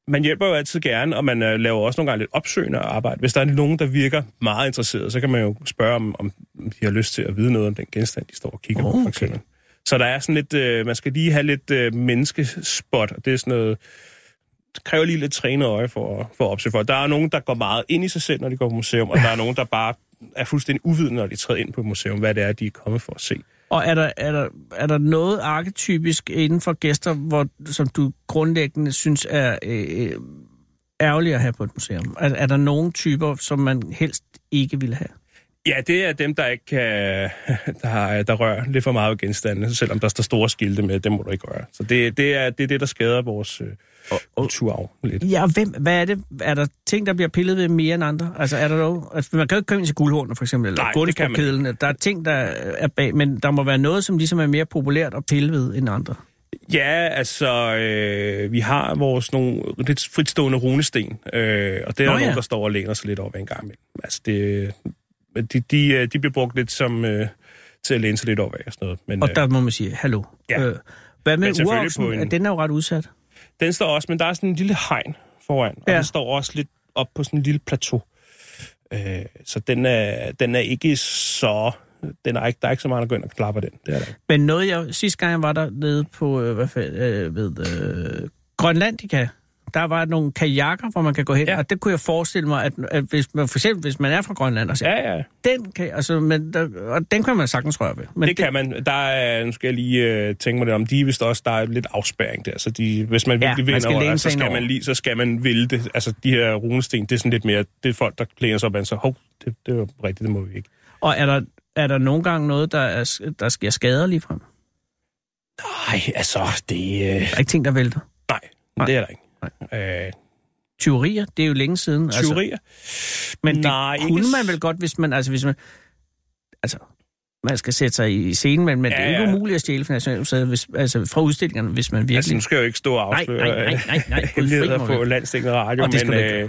Man hjælper jo altid gerne, og man øh, laver også nogle gange lidt opsøgende arbejde. Hvis der er nogen, der virker meget interesseret, så kan man jo spørge, om, om de har lyst til at vide noget om den genstand, de står og kigger oh, på, for eksempel. Så der er sådan lidt... Øh, man skal lige have lidt øh, menneskespot, og det er sådan noget... Det kræver lige lidt trænet øje for, for at opsøge folk. Der er nogen, der går meget ind i sig selv, når de går på museum, og der er nogen, der bare er fuldstændig uvidende, når de træder ind på et museum, hvad det er, de er kommet for at se. Og er der, er, der, er der noget arketypisk inden for gæster, hvor, som du grundlæggende synes er øh, øh ærgerligt at have på et museum? Er, er der nogle typer, som man helst ikke vil have? Ja, det er dem, der ikke kan, (laughs) der, der rører lidt for meget ved genstandene, selvom der står store skilte med, dem må du ikke røre. Så det, det, er, det er det, der skader vores øh, øh, kulturarv lidt. Ja, og hvem, hvad er det? Er der ting, der bliver pillet ved mere end andre? Altså, er der noget? Altså, man kan jo ikke komme ind til guldhornet, for eksempel, eller Nej, Der er ting, der er bag, men der må være noget, som ligesom er mere populært at pille ved end andre. Ja, altså, øh, vi har vores nogle lidt fritstående runesten, øh, og det er Nå, ja. nogen, der står og læner sig lidt op en gang imellem. Altså, det, de, de, de bliver brugt lidt som øh, til at læne sig lidt op af og sådan noget. Men, og der må man sige, hallo. Ja. Øh, hvad med uroksen? En... Den er jo ret udsat. Den står også, men der er sådan en lille hegn foran, og ja. den står også lidt op på sådan en lille plateau. Øh, så den er, den er ikke så... Den er ikke, der er ikke så meget, der går ind og klapper den. Det er der. Men noget, jeg sidste gang jeg var der nede på, øh, hvad fald, øh, ved, øh, Grønlandica, der var nogle kajakker, hvor man kan gå hen, ja. og det kunne jeg forestille mig, at, at hvis man, for eksempel hvis man er fra Grønland, og siger, ja, ja. den kan, altså, men der, og den kan man sagtens røre ved. Men det, det kan man. Der er, nu skal jeg lige uh, tænke mig det om, de er vist også, der er lidt afspæring der, så de, hvis man virkelig ja, vil over, så skal man lige, så skal man ville det. Altså, de her runesten, det er sådan lidt mere, det er folk, der klæder sig op, og så, hov, det, det er rigtigt, det må vi ikke. Og er der, er der nogle gange noget, der, er, der sker skader lige frem? Nej, altså, det... Øh... Der er ikke ting, der vælter? Nej, Nej. det er der ikke. Øh, Tyverier, det er jo længe siden. Altså. Tyverier? Altså, men Nej, det kunne ikke... man vel godt, hvis man... Altså, hvis man, altså, man skal sætte sig i scenen, men, men ja, det er ikke umuligt at stjæle fra Nationalmuseet, hvis, altså fra udstillingerne, hvis man virkelig... Altså, nu skal jeg jo ikke stå og afsløre nej, nej, nej, nej, nej, hemmeligheder på landstækkende radio, men... Øh,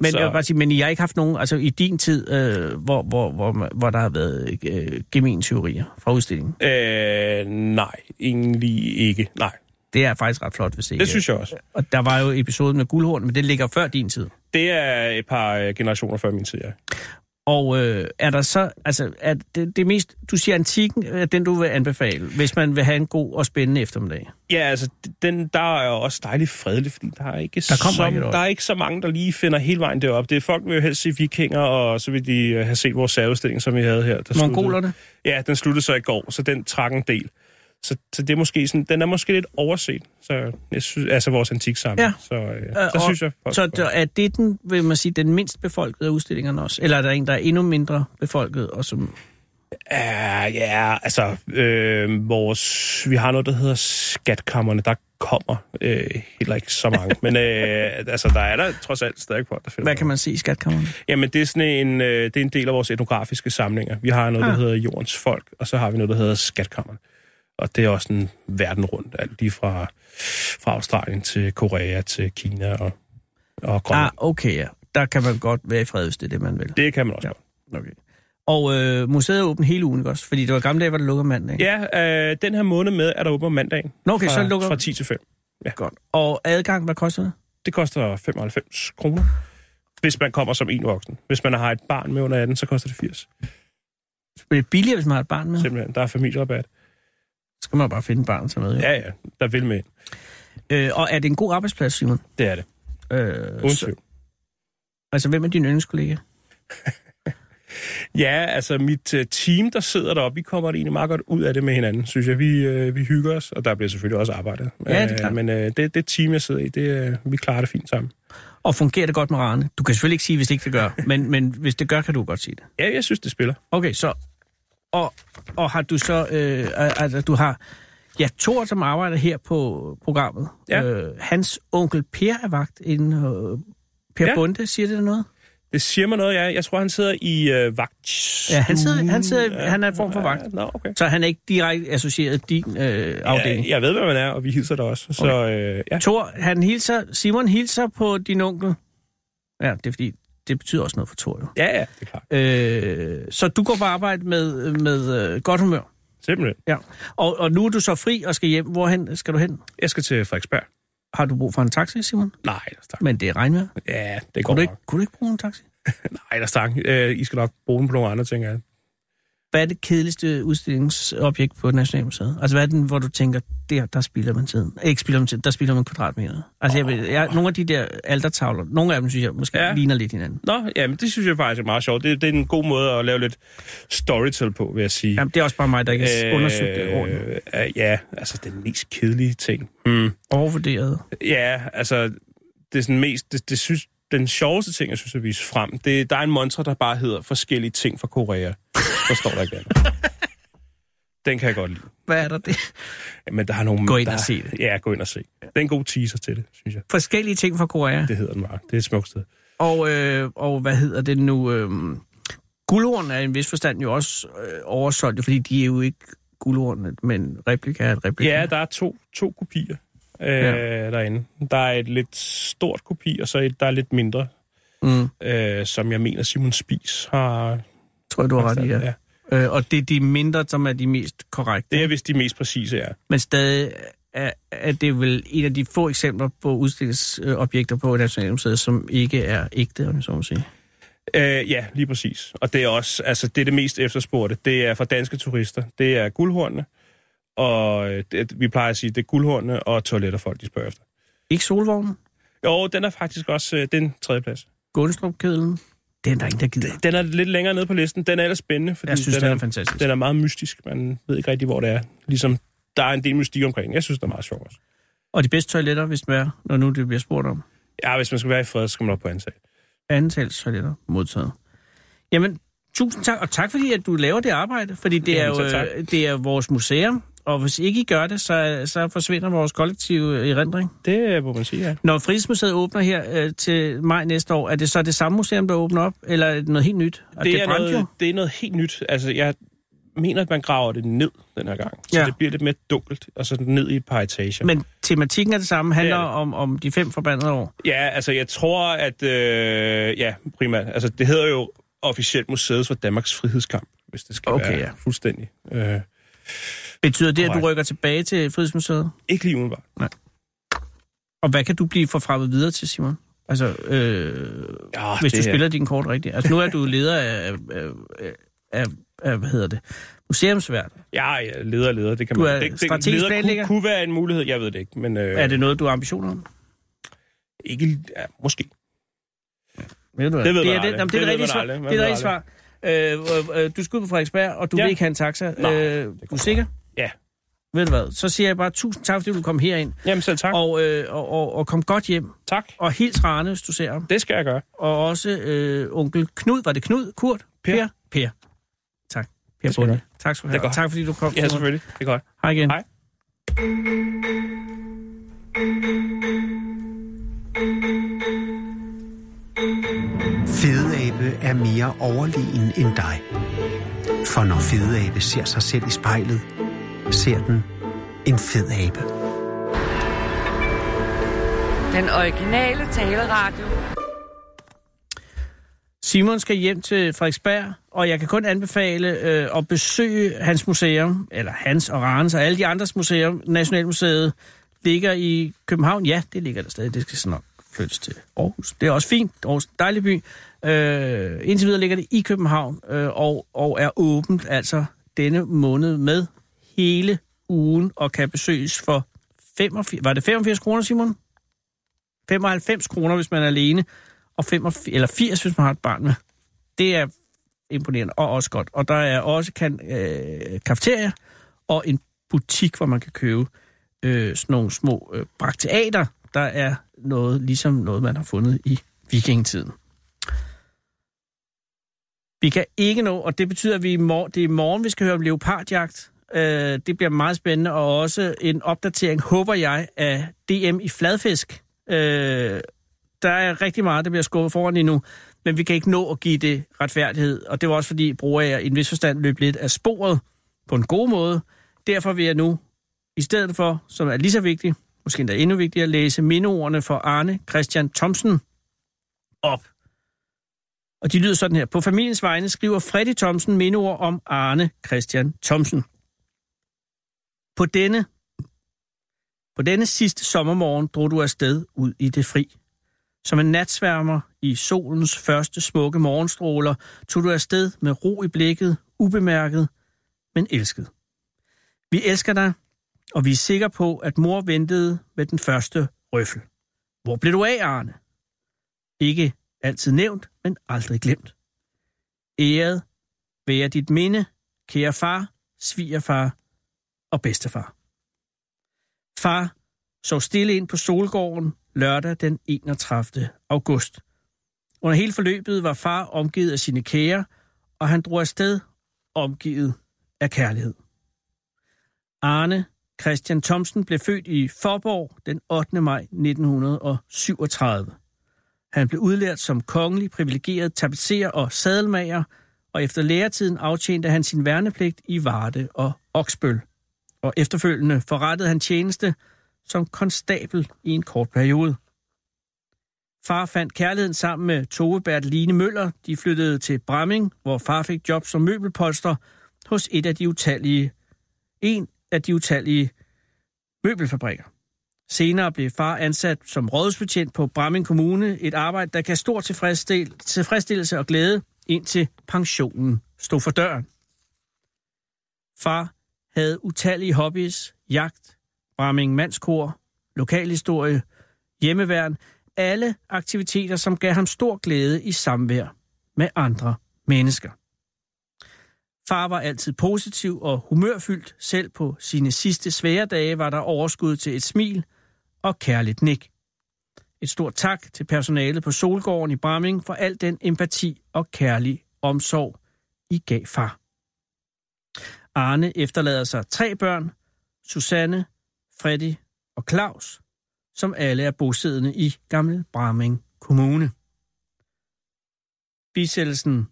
men, så... jeg bare sige, men I har ikke haft nogen, altså i din tid, øh, hvor, hvor, hvor, hvor der har været øh, gemen teorier fra udstillingen? Øh, nej, egentlig ikke, nej. Det er faktisk ret flot, hvis ikke... Det synes jeg også. Og der var jo episoden med guldhorn, men det ligger før din tid. Det er et par øh, generationer før min tid, ja. Og øh, er der så, altså, er det, det mest, du siger antikken, er den du vil anbefale, hvis man vil have en god og spændende eftermiddag? Ja, altså, den, der er også dejligt fredelig, fordi der er ikke, der så, ikke der er ikke så mange, der lige finder hele vejen derop. Det er folk, vil jo helst se vikinger, og så vil de øh, have set vores særudstilling, som vi havde her. Mongolerne? Ja, den sluttede så i går, så den trak en del. Så, så det er måske sådan, den er måske lidt overset, så jeg synes, altså vores antiksamling. Ja. Så, øh, øh, så synes jeg... Så der, er det den, vil man sige, den mindst befolkede af udstillingerne også? Eller er der en, der er endnu mindre befolket, og som... Uh, ja, altså, øh, vores, vi har noget, der hedder skatkammerne, der kommer øh, heller ikke så mange. (laughs) Men øh, altså, der er der trods alt stadig folk, der finder Hvad kan man sige i skatkammerne? Jamen, det er, sådan en, øh, det er en del af vores etnografiske samlinger. Vi har noget, ah. der hedder Jordens Folk, og så har vi noget, der hedder Skatkammerne. Og det er også en verden rundt, alt lige fra, fra Australien til Korea til Kina og, og Grønland. Ah, okay, ja. Der kan man godt være i fred, hvis det er det, man vil. Det kan man også ja. godt. Okay. Og øh, museet er åbent hele ugen, ikke også? Fordi det var gamle dage, hvor det lukker mandag. Ja, øh, den her måned med er der åbent om mandagen. Nå, okay, fra, så lukker- Fra 10 til 5. Ja. Godt. Og adgang, hvad koster det? Det koster 95 kroner, hvis man kommer som en voksen. Hvis man har et barn med under 18, så koster det 80. Det er billigere, hvis man har et barn med. Simpelthen, der er familierabat. Skal man bare finde et barn til med. Ja, ja, der vil med. Øh, og er det en god arbejdsplads, Simon? Det er det. Øh, tvivl. altså, hvem er din yndlingskollega? (laughs) Ja, altså mit uh, team, der sidder deroppe, vi kommer egentlig meget godt ud af det med hinanden, synes jeg. Vi, uh, vi hygger os, og der bliver selvfølgelig også arbejdet. Ja, det er Øh, klart. Men uh, det, det team, jeg sidder i, det, uh, vi klarer det fint sammen. Og fungerer det godt med Rane? Du kan selvfølgelig ikke sige, hvis det ikke det gør, (laughs) men, men hvis det gør, kan du godt sige det. Ja, jeg synes, det spiller. Okay, så... Og, og har du så... Øh, altså, du har... Ja, Thor, som arbejder her på programmet. Ja. Øh, hans onkel Per er vagt inden... Øh, per Ja. ja. Bunde, siger det dig noget? Det siger mig noget, ja. Jeg tror, han sidder i uh, vagt. Ja, han, sidder, han, sidder, han er en form for vagt. Nå, okay. Så han er ikke direkte associeret din øh, afdeling. Ja, jeg ved, hvad man er, og vi hilser der også. Så øh, ja. Thor, han hilser, Simon hilser på din onkel. Ja, det er fordi, det betyder også noget for Thor, jo. Ja, ja, det er klart. Øh, så du går på arbejde med, med øh, godt humør. Simpelthen. Ja. Og, og nu er du så fri og skal hjem. Hvorhen skal du hen? Jeg skal til Frederiksberg. Har du brug for en taxi, Simon? Nej, der tak. Men det er regnvejr. Ja, det går Kunne du, ikke, nok. kunne du ikke bruge en taxi? (laughs) Nej, der tak. Øh, I skal nok bruge den på nogle andre ting, ja. Hvad er det kedeligste udstillingsobjekt på Nationalmuseet? Altså hvad er den, hvor du tænker, der, der spilder man tiden? Ikke spilder man tiden, der spilder man kvadratmeter. Altså jeg, jeg, nogle af de der altertavler, nogle af dem synes jeg måske Ja. ligner lidt hinanden. Nå, ja, men det synes jeg faktisk er meget sjovt. Det, det er en god måde at lave lidt storytell på, vil jeg sige. Jamen, det er også bare mig, der ikke har undersøgt det ordentligt. Øh, ja, altså den mest kedelige ting. Hmm. Overvurderet. Ja, altså, det er sådan mest, det, det synes, den sjoveste ting, jeg synes at vise frem, det, der er en montre, der bare hedder forskellige ting fra Korea. Der står der ikke andet. (laughs) Den kan jeg godt lide. Hvad er der det? Men der har nogle... Gå ind der, og se det. Ja, gå ind og se. Det er en god teaser til det, synes jeg. Forskellige ting fra Korea. Det hedder den bare. Det er et smukt sted. Og, øh, og hvad hedder det nu? Øh, guldhorn er i en vis forstand jo også øh, oversolgt, fordi de er jo ikke guldhornene, men replika er et replika. Ja, der er to, to kopier øh, Ja. derinde. Der er et lidt stort kopi, og så et, der er lidt mindre, Mm, øh, som jeg mener Simon Spies har... tror jeg, du har ret i, ja. ja. Øh, og det er de mindre, som er de mest korrekte. Det er vist de mest præcise, ja. Men stadig er, er det vel et af de få eksempler på udstillingsobjekter på Nationalmuseet, som ikke er ægte, om så må sige. Øh, ja, lige præcis. Og det er også, altså det er det mest efterspurgte. Det er for danske turister. Det er guldhornene, og øh, det, vi plejer at sige, det er guldhornene og toiletter, folk de spørger efter. Ikke solvognen? Jo, den er faktisk også øh, den tredje plads. Gunstrup-kedlen? Det er der ingen, der gider. Den er lidt længere nede på listen. Den er ellers spændende, fordi Jeg synes, den, den er fantastisk. den er meget mystisk. Man ved ikke rigtig, hvor det er. Ligesom, der er en del mystik omkring. Jeg synes, det er meget sjovt også. Og de bedste toiletter, hvis det er, når nu det bliver spurgt om. Ja, hvis man skal være i fred, så skal man op på ansat. Antals toiletter modtaget. Jamen, tusind tak, og tak fordi, at du laver det arbejde, fordi det er Jamen, jo så tak. øh, det er vores museum, og hvis ikke I gør det, så, så forsvinder vores kollektive erindring. Det må man sige, ja. Når Fritidsmuseet åbner her øh, til maj næste år, er det så det samme museum, der åbner op, eller er det noget helt nyt? Og Det er, brændte noget, det er noget helt nyt. Altså, jeg mener, at man graver det ned den her gang. Så Ja. det bliver lidt mere dunkelt, og så ned i et par etager. Men tematikken er det samme, handler Det er det. om, om de fem forbandede år. Ja, altså, jeg tror, at... Øh, ja, primært. Altså, det hedder jo officielt Museet for Danmarks Frihedskamp, hvis det skal Okay, være ja. fuldstændig. Øh, Betyder det, at du rykker tilbage til Frihedsmuseet? ikke lige udenbart. Og hvad kan du blive forfremmet videre til, Simon? Altså, øh, Ja, hvis du det er- spiller din kort rigtigt. Altså, nu er du leder af, af, af, af, hvad hedder det, museumsvært. Ja, ja, leder, leder, det kan Du man... er det, det, leder planlægger? kunne, kunne være en mulighed, jeg ved det ikke, men... Øh, Er det noget, du har ambitioner om? Ikke... Ja, måske. Ved du hvad? Det ved det er det, jamen, det Det er det svar. Det er det rigtige svar. Øh, øh, øh, du skal ud på Frederiksberg, og du Ja. vil ikke have en taxa. Nej, øh, du er sikker? Ved du hvad? Så siger jeg bare tusind tak, fordi du kom herind. Jamen selv tak. Og, øh, og, og, og kom godt hjem. Tak. Og hils Rane, hvis du ser ham. Det skal jeg gøre. Og også øh, onkel Knud. Var det Knud? Kurt? Per. Per. Per. Tak. Per Det skal jeg Bunde. Tak skal du Det er have. Og godt. tak fordi du kom. Ja, selvfølgelig. Det er godt. Hej igen. Hej. Fedeabe er mere overlegen end dig. For når fedeabe ser sig selv i spejlet, ser den en fed abe. Den originale taleradio. Simon skal hjem til Frederiksberg, og jeg kan kun anbefale øh, at besøge hans museum, eller hans og Rans og alle de andres museum. Nationalmuseet ligger i København. Ja, det ligger der stadig. Det skal så nok flyttes til Aarhus. Det er også fint. Aarhus er en dejlig by. Øh, indtil videre ligger det i København, øh, og, og er åbent altså denne måned med hele ugen, og kan besøges for 85, var det 85 kroner, Simon? 95 kroner, hvis man er alene, og 85, eller 80, hvis man har et barn med. Det er imponerende og også godt. Og der er også kan, øh, kafeteria og en butik, hvor man kan købe øh, sådan nogle små øh, brakteater. Der er noget, ligesom noget, man har fundet i vikingetiden. Vi kan ikke nå, og det betyder, at vi i mor- det er i morgen, vi skal høre om leopardjagt. Øh, det bliver meget spændende, og også en opdatering, håber jeg, af DM i fladfisk. Øh, der er rigtig meget, der bliver skubbet foran endnu, men vi kan ikke nå at give det retfærdighed. Og det var også fordi, bruger jeg i en vis forstand løb lidt af sporet på en god måde. Derfor vil jeg nu, i stedet for, som er lige så vigtigt, måske endda endnu vigtigere, læse mindeordene for Arne Christian Thomsen op. Og de lyder sådan her. På familiens vegne skriver Freddy Thomsen mindeord om Arne Christian Thomsen. På denne, på denne sidste sommermorgen drog du afsted ud i det fri. Som en natsværmer i solens første smukke morgenstråler tog du afsted med ro i blikket, ubemærket, men elsket. Vi elsker dig, og vi er sikre på, at mor ventede med den første røffel. Hvor blev du af, Arne? Ikke altid nævnt, men aldrig glemt. Æret være dit minde, kære far, svigerfar og bedstefar. Far så stille ind på Solgården lørdag den 31. august. Under hele forløbet var far omgivet af sine kære, og han drog afsted omgivet af kærlighed. Arne Christian Thomsen blev født i Forborg den 8. maj 1937. Han blev udlært som kongelig privilegeret tapetser og sadelmager, og efter læretiden aftjente han sin værnepligt i Varde og Oksbøl. Og efterfølgende forrettede han tjeneste som konstabel i en kort periode. Far fandt kærligheden sammen med Tove Berteline Møller. De flyttede til Bramming, hvor far fik job som møbelpolster hos et af de utallige, en af de utallige møbelfabrikker. Senere blev far ansat som rådsbetjent på Bramming Kommune, et arbejde, der kan stor tilfredsstillelse og glæde, indtil pensionen stod for døren. Far havde utallige hobbies, jagt, Bramming Mandskor, lokalhistorie, hjemmeværn, alle aktiviteter, som gav ham stor glæde i samvær med andre mennesker. Far var altid positiv og humørfyldt. Selv på sine sidste svære dage var der overskud til et smil og kærligt nik. Et stort tak til personalet på Solgården i Bramming for al den empati og kærlig omsorg, I gav far. Arne efterlader sig tre børn, Susanne, Freddy og Claus, som alle er bosiddende i Gammel Bramming Kommune. Bisættelsen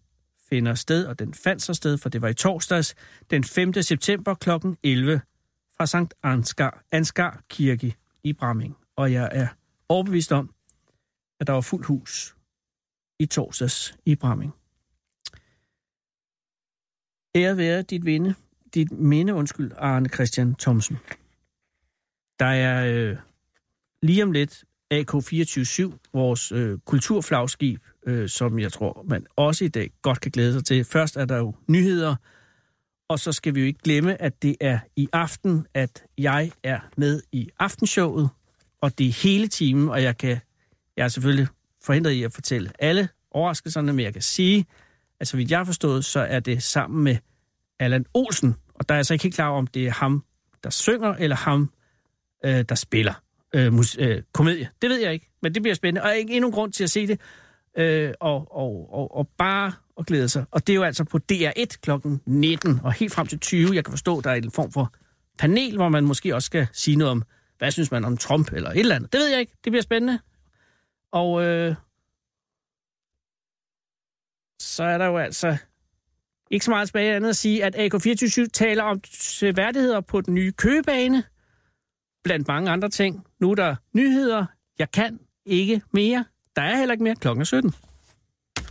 finder sted, og den fandt sig sted, for det var i torsdags, den 5. september kl. 11 fra Sankt Ansgar, Ansgar Kirke i Bramming. Og jeg er overbevist om, at der var fuld hus i torsdags i Bramming. Ære være dit vinde, dit minde, undskyld, Arne Christian Thomsen. Der er øh, lige om lidt AK247, vores øh, kulturflagskib, øh, som jeg tror, man også i dag godt kan glæde sig til. Først er der jo nyheder, og så skal vi jo ikke glemme, at det er i aften, at jeg er med i aftenshowet, og det er hele timen, og jeg kan, jeg er selvfølgelig forhindret i at fortælle alle overraskelserne, men jeg kan sige, at så vidt jeg har forstået, så er det sammen med Allan Olsen, og der er jeg så ikke helt klar om, det er ham, der synger, eller ham, øh, der spiller øh, mus- øh, komedie. Det ved jeg ikke, men det bliver spændende. Og ikke endnu grund til at se det. Øh, og, og, og, og bare at glæde sig. Og det er jo altså på DR1 kl. 19 og helt frem til 20. Jeg kan forstå, der er en form for panel, hvor man måske også skal sige noget om, hvad synes man om Trump eller et eller andet. Det ved jeg ikke. Det bliver spændende. Og øh, så er der jo altså ikke så meget tilbage andet at sige, at AK24 taler om værdigheder på den nye købebane, blandt mange andre ting. Nu er der nyheder. Jeg kan ikke mere. Der er heller ikke mere klokken 17.